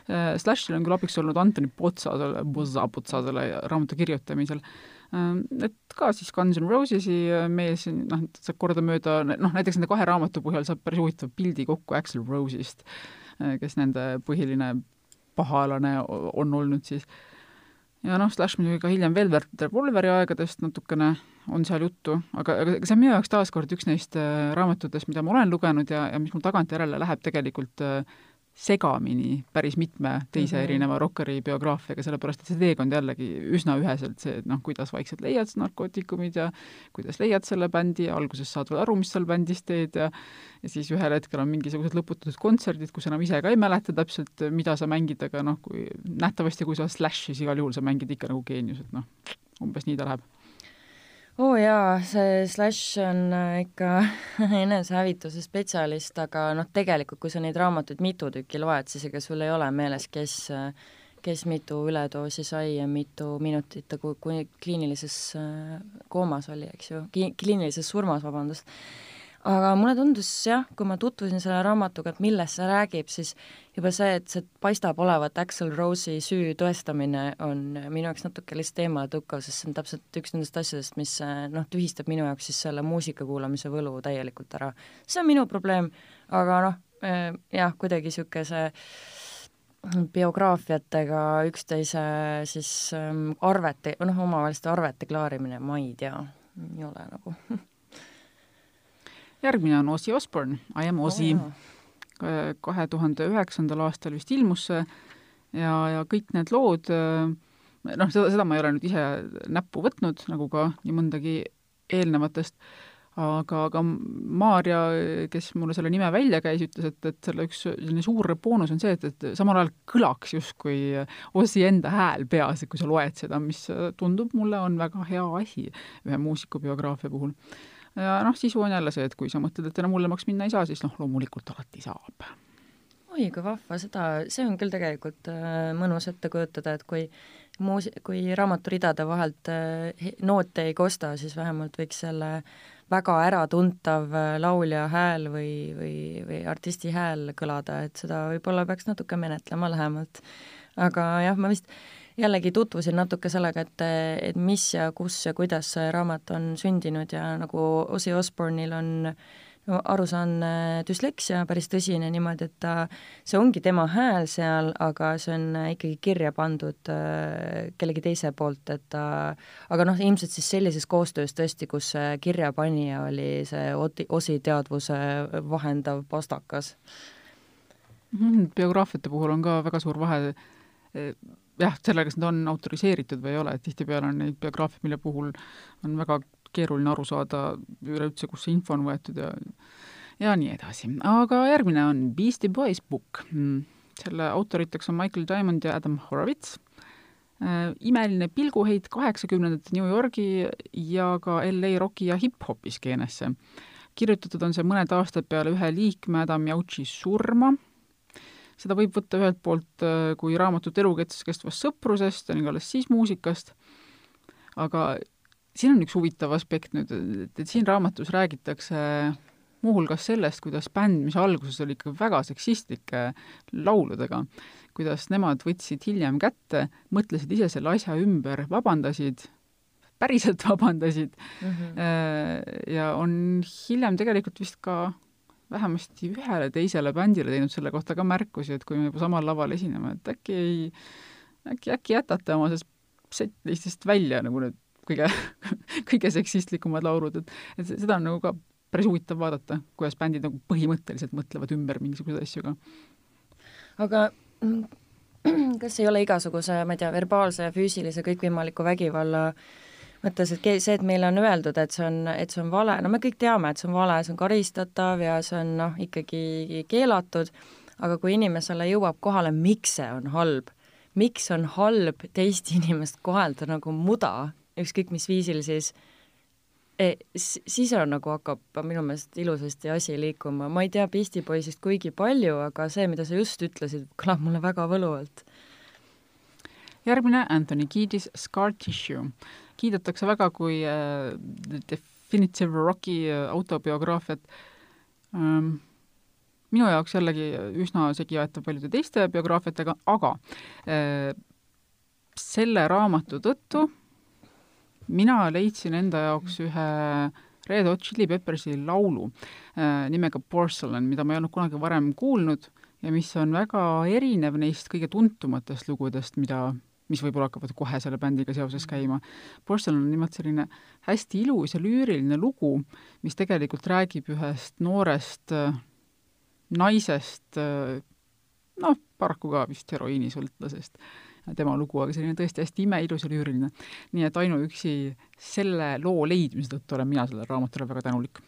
Slashil on küll abiks olnud Antoni Potsa selle, Bozza Potsa selle raamatu kirjutamisel, ähm, et ka siis Guns N Rosesi äh, mees, noh, saab kordamööda, noh, näiteks nende kahe raamatu põhjal saab päris huvitava pildi kokku Axl Rose'ist, äh, kes nende põhiline pahalane on olnud siis. ja noh, Slash muidugi ka hiljem Velvet Revolveri aegadest natukene on seal juttu, aga, aga see on minu jaoks taaskord üks neist raamatutest, mida ma olen lugenud ja, ja mis mul tagantjärele läheb tegelikult äh, segamini päris mitme teise mm -hmm. erineva rokkeri biograafiaga, sellepärast et see teekond jällegi üsna üheselt see, et noh, kuidas vaikselt leiad narkootikumid ja kuidas leiad selle bändi ja alguses saad veel aru, mis seal bändis teed ja ja siis ühel hetkel on mingisugused lõputud kontserdid, kus enam ise ka ei mäleta täpselt, mida sa mängid, aga noh, kui nähtavasti, kui sa oled Slash, siis igal juhul sa mängid ikka nagu geenius, et noh, umbes nii ta läheb oo oh jaa, see Slash on äh, ikka enesehävituse spetsialist, aga noh, tegelikult kui sa neid raamatuid mitu tükki loed, siis ega sul ei ole meeles, kes, kes mitu üledoosi sai ja mitu minutit ta kui kliinilises äh, koomas oli, eks ju, kliinilises surmas, vabandust aga mulle tundus jah, kui ma tutvusin selle raamatuga, et millest see räägib, siis juba see, et see paistab olevat Axel Rose'i süü tõestamine, on minu jaoks natuke lihtsalt eemaletõukav, sest see on täpselt üks nendest asjadest, mis noh, tühistab minu jaoks siis selle muusika kuulamise võlu täielikult ära. see on minu probleem, aga noh, jah, kuidagi niisuguse biograafiatega üksteise siis ähm, arvete, noh, omavaheliste arvete klaarimine, ma ei tea, ei ole nagu järgmine on Ozzy Osbourne, I am Ozzy. Oh,. kahe tuhande üheksandal aastal vist ilmus see. Ja, ja kõik need lood, noh, seda, seda ma ei ole nüüd ise näppu võtnud, nagu ka nii mõndagi eelnevatest, aga, aga Maarja, kes mulle selle nime välja käis, ütles, et, et selle üks selline suur boonus on see, et, et samal ajal kõlaks justkui Ossi enda hääl peas, et kui sa loed seda, mis tundub mulle, on väga hea asi ühe muusiku biograafia puhul ja noh, sisu on jälle see, et kui sa mõtled, et enam hullemaks minna ei saa, siis noh, loomulikult alati saab. oi, kui vahva, seda, see on küll tegelikult äh, mõnus ette kujutada, et kui muus-, kui raamaturidade vahelt äh, noote ei kosta, siis vähemalt võiks selle väga äratuntav äh, laulja hääl või, või, või artisti hääl kõlada, et seda võib-olla peaks natuke menetlema lähemalt. aga jah, ma vist jällegi tutvusin natuke sellega, et, et mis ja kus ja kuidas see raamat on sündinud ja nagu Ozzy Osbourne'il on no aru saan, düsleksia päris tõsine niimoodi, et ta, see ongi tema hääl seal, aga see on ikkagi kirja pandud äh, kellegi teise poolt, et ta, aga noh, ilmselt siis sellises koostöös tõesti, kus kirjapanija oli see Oti, Osi teadvuse vahendav pastakas. -hmm, biograafiate puhul on ka väga suur vahe jah, sellega, kas nad on autoriseeritud või ei ole, et tihtipeale on neid biograafiaid, mille puhul on väga keeruline aru saada üleüldse, kust see info on võetud ja ja nii edasi. aga järgmine on Beastie Boys Book. Mm, selle autoriteks on Michael Diamond ja Adam Horowitz. Äh, imeline pilguheit kaheksakümnendate New Yorgi ja ka LA roki ja hip-hopi skeenesse. kirjutatud on see mõned aastad peale ühe liikme Adam Jauchi surma seda võib võtta ühelt poolt äh, kui raamatut elukestvast sõprusest ja alles siis muusikast, aga siin on üks huvitav aspekt nüüd, et, et siin raamatus räägitakse muuhulgas sellest, kuidas bänd, mis alguses oli ikka väga seksistlike lauludega, kuidas nemad võtsid hiljem kätte, mõtlesid ise selle asja ümber, vabandasid, päriselt vabandasid mm -hmm. ja on hiljem tegelikult vist ka vähemasti ühele teisele bändile teinud selle kohta ka märkusi, et kui me juba samal laval esineme, et äkki ei, äkki, äkki jätate oma sellest setlistist välja nagu need kõige, kõige seksistlikumad laulud, et et seda on nagu ka päris huvitav vaadata, kuidas bändid nagu põhimõtteliselt mõtlevad ümber mingisuguseid asju ka. aga kas ei ole igasuguse, ma ei tea, verbaalse ja füüsilise kõikvõimaliku vägivalla mõttes, et see, et meile on öeldud, et see on, et see on vale, no me kõik teame, et see on vale, see on karistatav ja see on noh, ikkagi keelatud, aga kui inimesele jõuab kohale, miks see on halb, miks on halb teist inimest kohelda nagu muda, ükskõik mis viisil siis, e, siis on nagu hakkab minu meelest ilusasti asi liikuma, ma ei tea Beastie Boysist kuigi palju, aga see, mida sa just ütlesid, kõlab mulle väga võluvalt. järgmine Anthony Kiedis Scar Tissue. Kiidetakse väga kui äh, Definitive Rocki äh, autobiograafiat. Ähm, minu jaoks jällegi üsna segi aetav paljude teiste biograafiatega, aga äh, selle raamatu tõttu mina leidsin enda jaoks ühe Red Hot Chili Peppersi laulu äh, nimega Porcelain, mida ma ei olnud kunagi varem kuulnud ja mis on väga erinev neist kõige tuntumatest lugudest, mida, mis võib-olla hakkavad kohe selle bändiga seoses käima. Porcelain on nimelt selline hästi ilus ja lüüriline lugu, mis tegelikult räägib ühest noorest äh, naisest, noh, paraku ka vist heroiinisõltlasest, tema lugu, aga selline tõesti hästi imeilus ja lüüriline. nii et ainuüksi selle loo leidmise tõttu olen mina sellele raamatule väga tänulik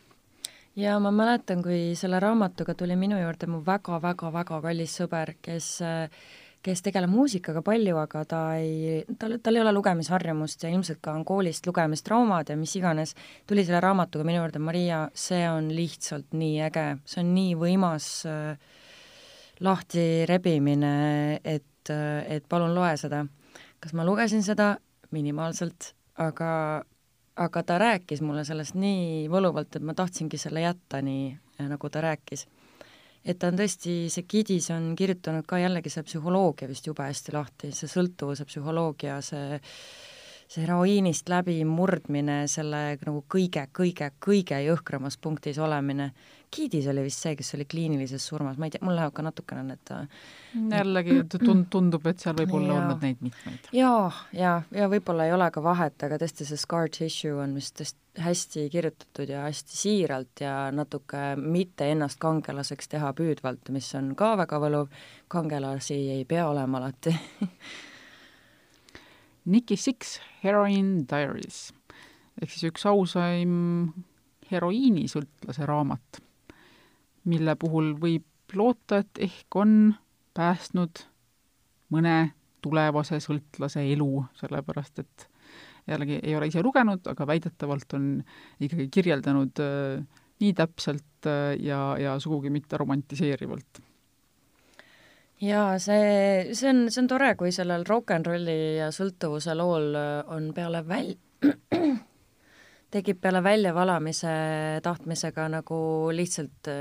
ja ma mäletan, kui selle raamatuga tuli minu juurde mu väga-väga-väga kallis sõber, kes kes tegeleb muusikaga palju, aga ta ei, tal, tal ei ole lugemisharjumust ja ilmselt ka on koolist lugemistraumad ja mis iganes, tuli selle raamatuga minu juurde, Maria, see on lihtsalt nii äge, see on nii võimas äh, lahti rebimine, et äh,, et palun loe seda. kas ma lugesin seda? minimaalselt, aga, aga ta rääkis mulle sellest nii võluvalt, et ma tahtsingi selle jätta nii, nagu ta rääkis et ta on tõesti, see Kidis on kirjutanud ka jällegi see psühholoogia vist jube hästi lahti, see sõltuvuse psühholoogia, see see heroiinist läbi murdmine, selle nagu kõige, kõige, kõige jõhkramas punktis olemine. Kiidis oli vist see, kes oli kliinilises surmas, ma ei tea, mul läheb ka natukene need jällegi tund-, tundub, et seal võib olla olnud neid mitmeid. jaa, ja, ja, ja võib-olla ei ole ka vahet, aga tõesti see scar tissue on vist hästi kirjutatud ja hästi siiralt ja natuke mitte ennast kangelaseks teha püüdvalt, mis on ka väga võluv, kangelasi ei pea olema alati. Nicky Six Heroin Diaries. Ehk siis üks ausaim heroiinisõltlase raamat, mille puhul võib loota, et ehk on päästnud mõne tulevase sõltlase elu, sellepärast et jällegi ei ole ise lugenud, aga väidetavalt on ikkagi kirjeldanud äh, nii täpselt äh, ja, ja sugugi mitte romantiseerivalt. jaa, see, see on, see on tore, kui sellel rock n rolli ja sõltuvuse lool äh, on peale väl-, tekib peale väljavalamise tahtmisega nagu lihtsalt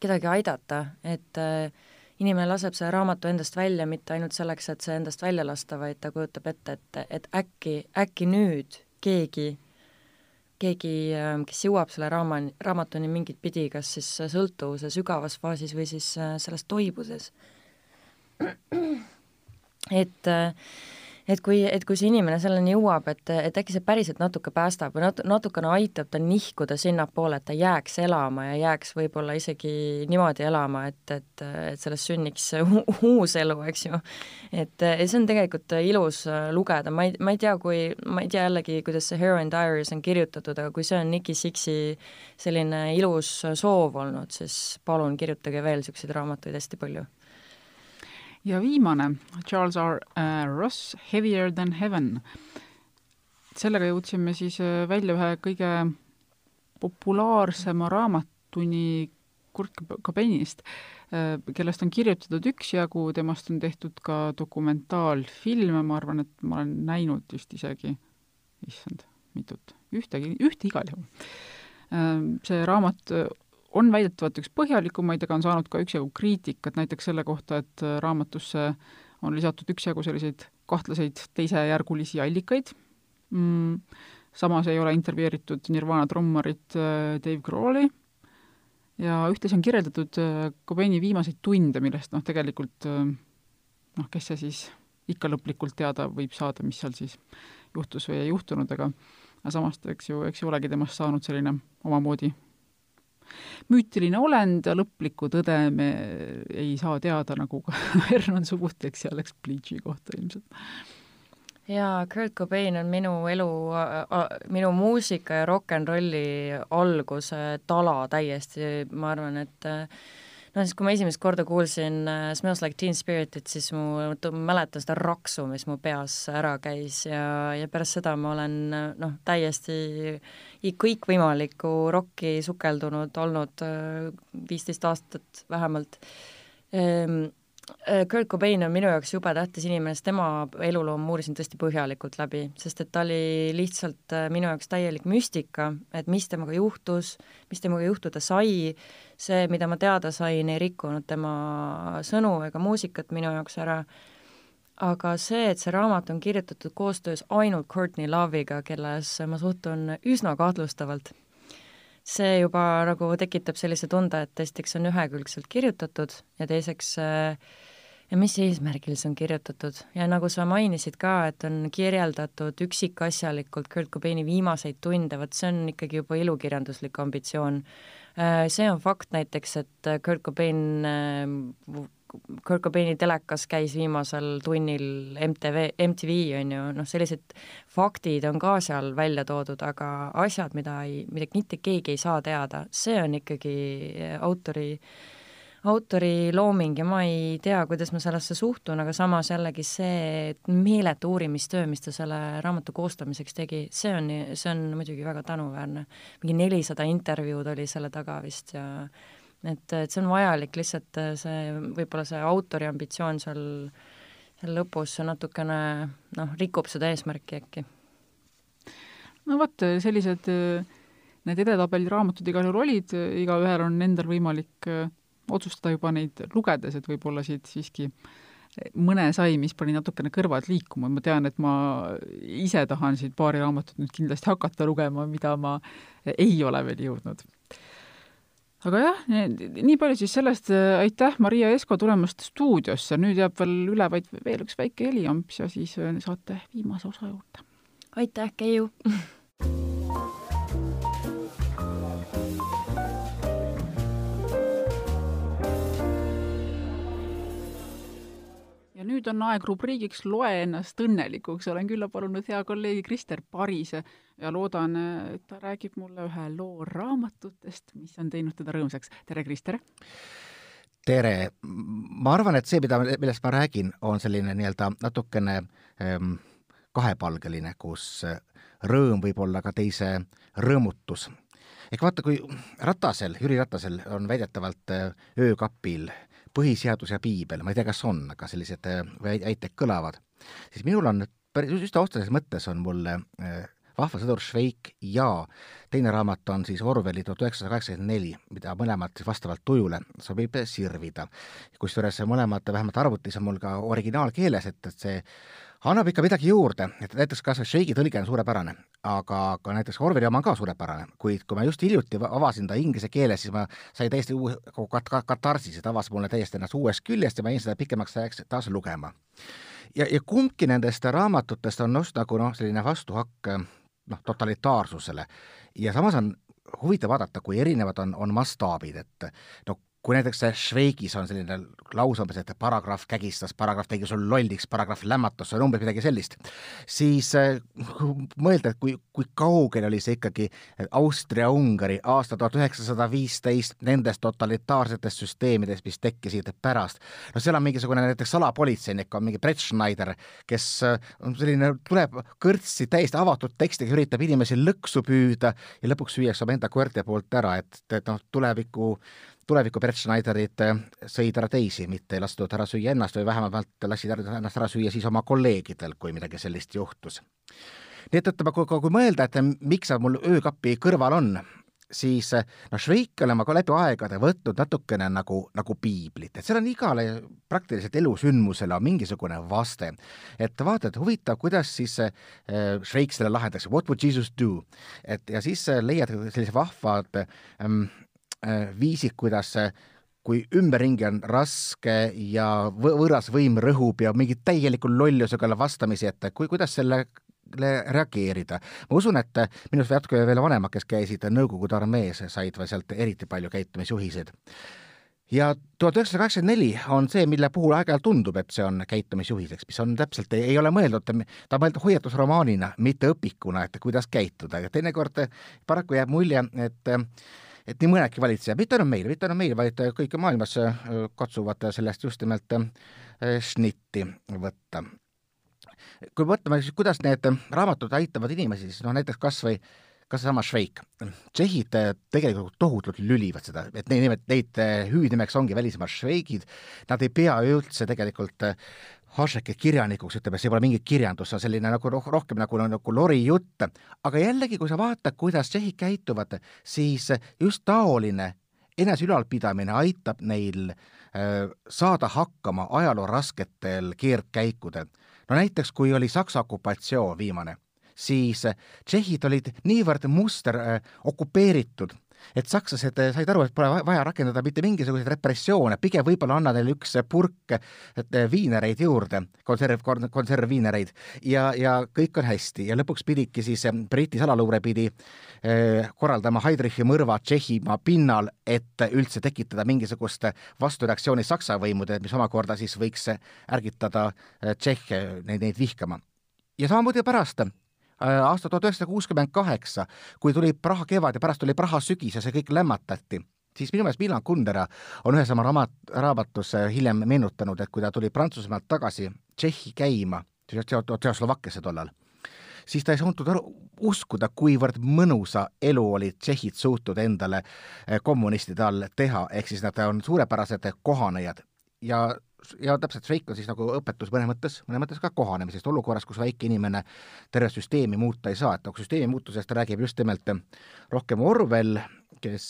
kedagi aidata, et äh, inimene laseb selle raamatu endast välja mitte ainult selleks, et see endast välja lasta, vaid ta kujutab ette, et, et äkki, äkki nüüd keegi, keegi, ähm, kes jõuab selle raama, raamatuni mingit pidi, kas siis sõltuvuse sügavas faasis või siis äh, sellest toibudes. et äh, et kui, et kui see inimene selleni jõuab, et, et äkki see päriselt natuke päästab või nat-, natukene aitab tal nihkuda sinnapoole, et ta jääks elama ja jääks võib-olla isegi niimoodi elama, et, et, et sellest sünniks uus elu, eks ju. et see on tegelikult ilus lugeda, ma ei, ma ei tea, kui, ma ei tea jällegi, kuidas see Heroin Diaries on kirjutatud, aga kui see on Nicky Sixi selline ilus soov olnud, siis palun kirjutage veel niisuguseid raamatuid hästi palju ja viimane, Charles R äh, Ross, Heavier than heaven. sellega jõudsime siis äh, välja ühe kõige populaarsema raamatuni Kurt Cobainist, äh, kellest on kirjutatud üksjagu, temast on tehtud ka dokumentaalfilme, ma arvan, et ma olen näinud vist isegi, issand, mitut, ühtegi, ühte igal juhul. See raamat on väidetavalt üks põhjalikumaid, aga on saanud ka üksjagu kriitikat näiteks selle kohta, et äh, raamatusse on lisatud üksjagu selliseid kahtlaseid teisejärgulisi allikaid. Mm,, samas ei ole intervjueeritud Nirvana trummarit äh, Dave Grohl'i. Ja ühtlasi on kirjeldatud äh, Cobaini viimaseid tunde, millest noh, tegelikult noh, kes see siis ikka lõplikult teada võib saada, mis seal siis juhtus või ei juhtunud, aga aga samas ta, eks ju, eks ju olegi temast saanud selline omamoodi müütiline olend lõplikku tõde me ei saa teada, nagu ka Vernon Subuti, eks seal läks Bleachi kohta ilmselt. jaa, Kurt Cobain on minu elu, minu muusika ja rock n rolli alguse tala täiesti, ma arvan, et no siis, kui ma esimest korda kuulsin uh, Smells Like Teen Spiritit, siis mu, mäletan seda raksu, mis mu peas ära käis ja, ja pärast seda ma olen noh, täiesti kõikvõimalikku rokki sukeldunud olnud uh, viisteist aastat vähemalt. Äh, Kurt Cobain on minu jaoks jube tähtis inimene, sest tema eluloo ma uurisin tõesti põhjalikult läbi, sest et ta oli lihtsalt äh, minu jaoks täielik müstika, et mis temaga juhtus, mis temaga juhtuda sai, see, mida ma teada sain, ei rikkunud tema sõnu ega muusikat minu jaoks ära, aga see, et see raamat on kirjutatud koostöös ainult Courtney Love'iga, kellesse ma suhtun üsna kahtlustavalt see juba nagu tekitab sellise tunde, et esiteks on ühekülgselt kirjutatud ja teiseks ja mis eesmärgil see on kirjutatud ja nagu sa mainisid ka, et on kirjeldatud üksikasjalikult Kurt Cobaini viimaseid tunde, vot see on ikkagi juba ilukirjanduslik ambitsioon. See on fakt näiteks, et Kurt Cobain Kurt Cobaini telekas käis viimasel tunnil MTV, MTV on ju, noh, sellised faktid on ka seal välja toodud, aga asjad, mida ei, mida mitte keegi ei saa teada, see on ikkagi autori, autori looming ja ma ei tea, kuidas ma sellesse suhtun, aga samas jällegi see meeletu uurimistöö, mis ta selle raamatu koostamiseks tegi, see on, see on muidugi väga tänuväärne. mingi nelisada intervjuud oli selle taga vist ja et, et see on vajalik, lihtsalt äh, see, võib-olla see autori ambitsioon seal, seal lõpus natukene noh, rikub seda eesmärki äkki. no vot, sellised need edetabeli raamatud igal juhul olid, igaühel on endal võimalik äh, otsustada juba neid lugedes, et võib-olla siit siiski mõne sai, mis pani natukene kõrvad liikuma, ma tean, et ma ise tahan siit paari raamatut nüüd kindlasti hakata lugema, mida ma ei ole veel jõudnud aga jah, nii palju siis sellest, äh, aitäh, Maria Esko tulemast stuudiosse, nüüd jääb veel üle vaid veel üks väike heliamps ja siis saate viimase osa juurde. aitäh, Keiu! Ja nüüd on aeg rubriigiks Loe ennast õnnelikuks, olen külla palunud hea kolleegi Krister Parise ja loodan, et ta räägib mulle ühe loo raamatutest, mis on teinud teda rõõmsaks. tere, Krister! tere! ma arvan, et see, mida, millest ma räägin, on selline nii-öelda natukene ähm, kahepalgeline, kus rõõm võib olla ka teise rõõmutus. ehk vaata, kui Ratasel, Jüri Ratasel on väidetavalt äh, öökapil põhiseadus ja piibel, ma ei tea, kas on, aga sellised äh, väited kõlavad, siis minul on päris üsna otseses mõttes on mul äh, Vahva sõdur Šveik ja teine raamat on siis Orwelli tuhat üheksasada kaheksakümmend neli, mida mõlemad siis vastavalt tujule sobib sirvida. kusjuures mõlemad, vähemalt arvutis on mul ka originaalkeeles, et, et see annab ikka midagi juurde, et näiteks kas või Šveigi tõlge on suurepärane, aga ka näiteks Orwelli oma on ka suurepärane, kuid kui ma just hiljuti avasin ta inglise keeles, siis ma sain täiesti uue kat-, kat-, katarsise, ta avas mulle täiesti ennast uuest küljest ja ma jäin seda pikemaks ajaks taas lugema. ja, ja kumbki nendest raamatutest on just nagu noh, selline vastuhakk noh, totalitaarsusele. ja samas on huvitav vaadata, kui erinevad on, on mastaabid, et no kui näiteks Šveigis on selline lause umbes, et paragrahv kägistas, paragrahv tegi sul lolliks, paragrahv lämmatas sul umbes midagi sellist, siis äh, mõelda, et kui, kui kaugel oli see ikkagi Austria-Ungari aasta tuhat üheksasada viisteist nendest totalitaarsetest süsteemidest, mis tekkisid pärast. no seal on mingisugune näiteks salapolitseinik, on mingi Brett Schneider, kes äh, on selline, tuleb kõrtsi täiesti avatud tekstiga, üritab inimesi lõksu püüda ja lõpuks süüakse omaenda koerte poolt ära, et, et noh, tuleviku tuleviku Bert Schneiderid äh, sõid ära teisi, mitte ei lastud ära süüa ennast või vähemalt lasid ennast ära süüa siis oma kolleegidel, kui midagi sellist juhtus. nii et ütleme, kui, kui mõelda, et miks see mul öökapi kõrval on, siis noh, Šveik olen ma ka läbi aegade võtnud natukene nagu, nagu piiblit, et seal on igale praktiliselt elusündmusele on mingisugune vaste. et vaata, et huvitav, kuidas siis äh, Šveik selle lahendaks, what would Jesus do? et ja siis leiad sellise vahvad ähm, Äh, viisid, kuidas kui ümberringi on raske ja võõras võim rõhub ja mingi täieliku lollusega vastamisi, et kui, kuidas selle reageerida. ma usun, et minust natuke veel vanemad, kes käisid Nõukogude armees, said sealt eriti palju käitumisjuhiseid ja tuhat üheksasada kaheksakümmend neli on see, mille puhul aeg-ajalt tundub, et see on käitumisjuhiseks, mis on täpselt, ei ole mõeldud, ta on mõeldud hoiatusromaanina, mitte õpikuna, et kuidas käituda, aga teinekord paraku jääb mulje, et et nii mõnedki valitsejad, mitte ainult meil, mitte ainult meil, vaid kõik maailmas katsuvad sellest just nimelt šnitti võtta. kui mõtleme siis, kuidas need raamatud aitavad inimesi, siis noh, näiteks kas või ka seesama Šveik. tšehhid äh, tegelikult tohutult lülivad seda, et neid neid äh, hüüdnimeks ongi välismaa šveigid, nad ei pea üldse tegelikult äh, Hašeki kirjanikuks, ütleme, see pole mingi kirjandus, see on selline nagu roh rohkem nagu, nagu lorijutt, aga jällegi, kui sa vaatad, kuidas tšehhid käituvad, siis just taoline enese ülalpidamine aitab neil äh, saada hakkama ajaloo rasketel keerdkäikudel. no näiteks, kui oli Saksa okupatsioon viimane siis tšehhid olid niivõrd muster äh, okupeeritud, et sakslased äh, said aru, et pole vaja rakendada mitte mingisuguseid repressioone, pigem võib-olla anna neile üks purk viinereid juurde, konserv, konservviinereid, ja, ja kõik on hästi ja lõpuks pididki siis, Briti salaluure pidi eh, korraldama Heidrichi mõrva Tšehhimaa pinnal, et üldse tekitada mingisugust vastureaktsiooni Saksa võimude, mis omakorda siis võiks ärgitada tšehhe neid, neid vihkama. ja samamoodi pärast aasta tuhat üheksasada kuuskümmend kaheksa, kui tuli Praha kevad ja pärast tuli Praha sügis ja see kõik lämmatati, siis minu meelest Milan Kundera on ühes oma raamat, raamatus äh, hiljem meenutanud, et kui ta tuli Prantsusmaalt tagasi Tšehhi käima, Tšehhoslovakkiasse tollal, siis ta ei saanud aru, uskuda, kuivõrd mõnusa elu olid tšehhid suutnud endale äh, kommunistide all teha, ehk siis nad on suurepärased kohanejad. Ja ja täpselt, Šveik on siis nagu õpetus mõnes mõttes, mõnes mõttes ka kohanemisest olukorras, kus väike inimene tervet süsteemi muuta ei saa, et nagu süsteemi muutusest räägib just nimelt rohkem Orwell, kes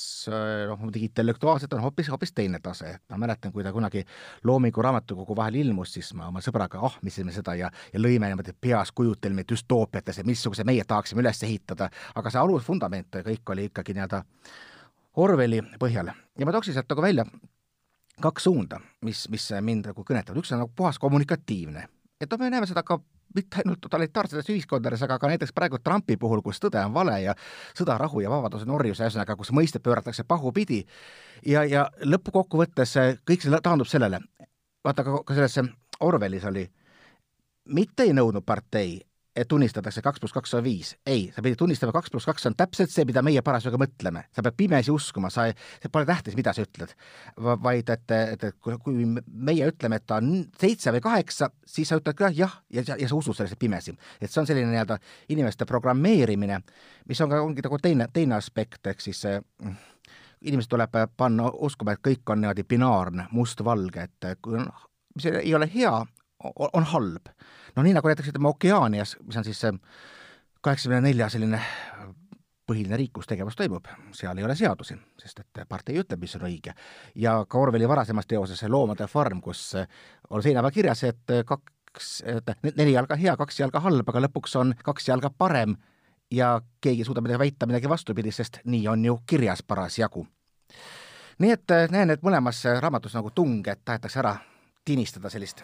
noh, muidugi intellektuaalselt on hoopis, hoopis teine tase, et ma mäletan, kui ta kunagi Loomingu raamatukogu vahel ilmus, siis ma oma sõbraga ahmisime seda ja, ja lõime niimoodi peas kujutelmi düstoopiates, et missuguse meie tahaksime üles ehitada, aga see alusvundament kõik oli ikkagi nii-öelda Orwelli põhjal. Ja ma tooksin sealt nagu välja kaks suunda, mis, mis mind nagu kõnetavad, üks on nagu puhas kommunikatiivne, et noh, me näeme seda ka mitte ainult totalitaarsetes ühiskondades, aga ka näiteks praegu Trumpi puhul, kus tõde on vale ja sõda, rahu ja vabadus on orjus, ühesõnaga, kus mõisted pööratakse pahupidi. Ja, ja lõppkokkuvõttes kõik see taandub sellele, vaata ka, ka selles Orwellis oli, mitte ei nõudnud partei, et tunnistatakse kaks pluss kaks on viis. ei, sa pidid tunnistama, kaks pluss kaks on täpselt see, mida meie parasjagu mõtleme. sa pead pimesi uskuma, sa, see pole tähtis, mida sa ütled. vaid et, et, et kui meie ütleme, et ta on seitse või kaheksa, siis sa ütled ka jah, ja, ja, ja sa usud sellesse pimesi. et see on selline nii-öelda inimeste programmeerimine, mis on ka, ongi nagu teine, teine aspekt, ehk siis see inimesed tuleb panna uskuma, et kõik on niimoodi binaarne, mustvalge, et kui on, mis ei ole hea, on halb no nii, nagu näiteks ütleme Okeaanias, mis on siis see kaheksakümne nelja selline põhiline riik, kus tegevus toimub, seal ei ole seadusi, sest et partei ütleb, mis on õige. ja ka Orwelli varasemas teoses Loomade farm, kus on seina peal kirjas, et kaks, et neli jalga hea, kaks jalga halb, aga lõpuks on kaks jalga parem ja keegi ei suuda midagi väita midagi vastupidist, sest nii on ju kirjas parasjagu. nii et näen, et mõlemas raamatus nagu tung, et tahetakse ära tinistada sellist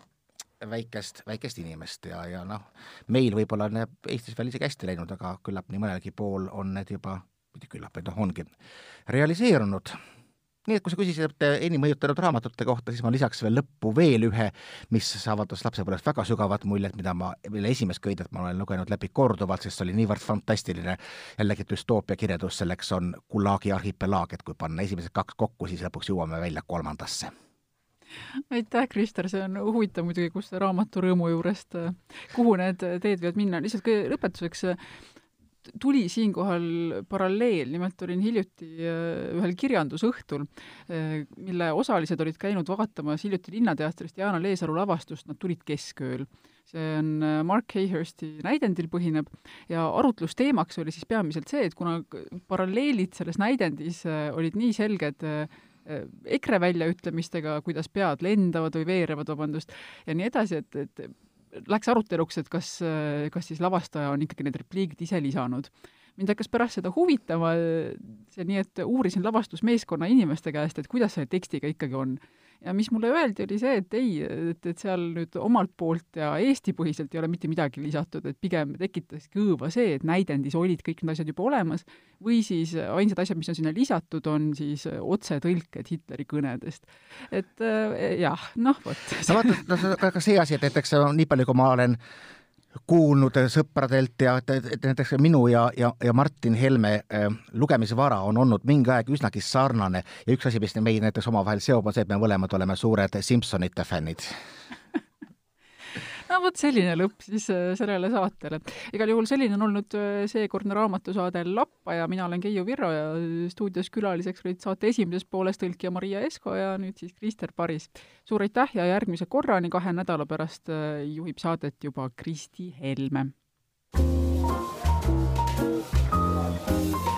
väikest, väikest inimest ja, ja noh, meil võib-olla on Eestis veel isegi hästi läinud, aga küllap nii mõnelgi pool on need juba, mitte küllap, et noh, ongi realiseerunud. nii et kui sa küsisid enim mõjutanud raamatute kohta, siis ma lisaks veel lõppu veel ühe, mis avaldas lapsepõlves väga sügavat muljet, mida ma, mille esimest köidet ma olen lugenud läbi korduvalt, sest see oli niivõrd fantastiline. jällegi düstoopia kirjeldus, selleks on Gulagi arhipelaag, et kui panna esimesed kaks kokku, siis lõpuks jõuame välja kolmandasse aitäh, Krister, see on huvitav muidugi, kus raamatu rõõmu juurest, kuhu need teed võivad minna, lihtsalt lõpetuseks tuli siinkohal paralleel, nimelt olin hiljuti äh, ühel kirjandusõhtul, äh, mille osalised olid käinud vaatamas hiljuti Linnateatrist Jaana Leesalu lavastust Nad tulid keskööl. see on äh, Mark Hayhursti näidendil põhineb ja arutlusteemaks oli siis peamiselt see, et kuna paralleelid selles näidendis olid nii selged Äh, EKRE väljaütlemistega, kuidas pead lendavad või veerevad, vabandust, ja nii edasi, et, et läks aruteluks, et kas, kas siis lavastaja on ikkagi need repliigid ise lisanud mind hakkas pärast seda huvitama see, nii et uurisin lavastusmeeskonna inimeste käest, et kuidas selle tekstiga ikkagi on ja mis mulle öeldi, oli see, et ei, et, et seal nüüd omalt poolt ja Eesti-põhiselt ei ole mitte midagi lisatud, et pigem tekitas kõõva see, et näidendis olid kõik need asjad juba olemas, või siis ainsad asjad, mis on sinna lisatud, on siis otsetõlked Hitleri kõnedest. et äh, jah, noh vot. no vaata, no ka see asi, et näiteks nii palju, kui ma olen kuulnud sõpradelt ja et, et näiteks minu ja, ja, ja Martin Helme äh, lugemisvara on olnud mingi aeg üsnagi sarnane ja üks asi, mis meid näiteks omavahel seob, on see, et me mõlemad oleme suured Simsonite fännid no vot selline lõpp siis äh, sellele saatele. igal juhul selline on olnud äh, seekordne raamatusaade Lappaja, mina olen Keiu Virro ja stuudios külaliseks olid saate esimeses pooles tõlkija Maria Esko ja nüüd siis Krister Paris. suur aitäh ja järgmise korrani, kahe nädala pärast äh, juhib saadet juba Kristi Helme. thank you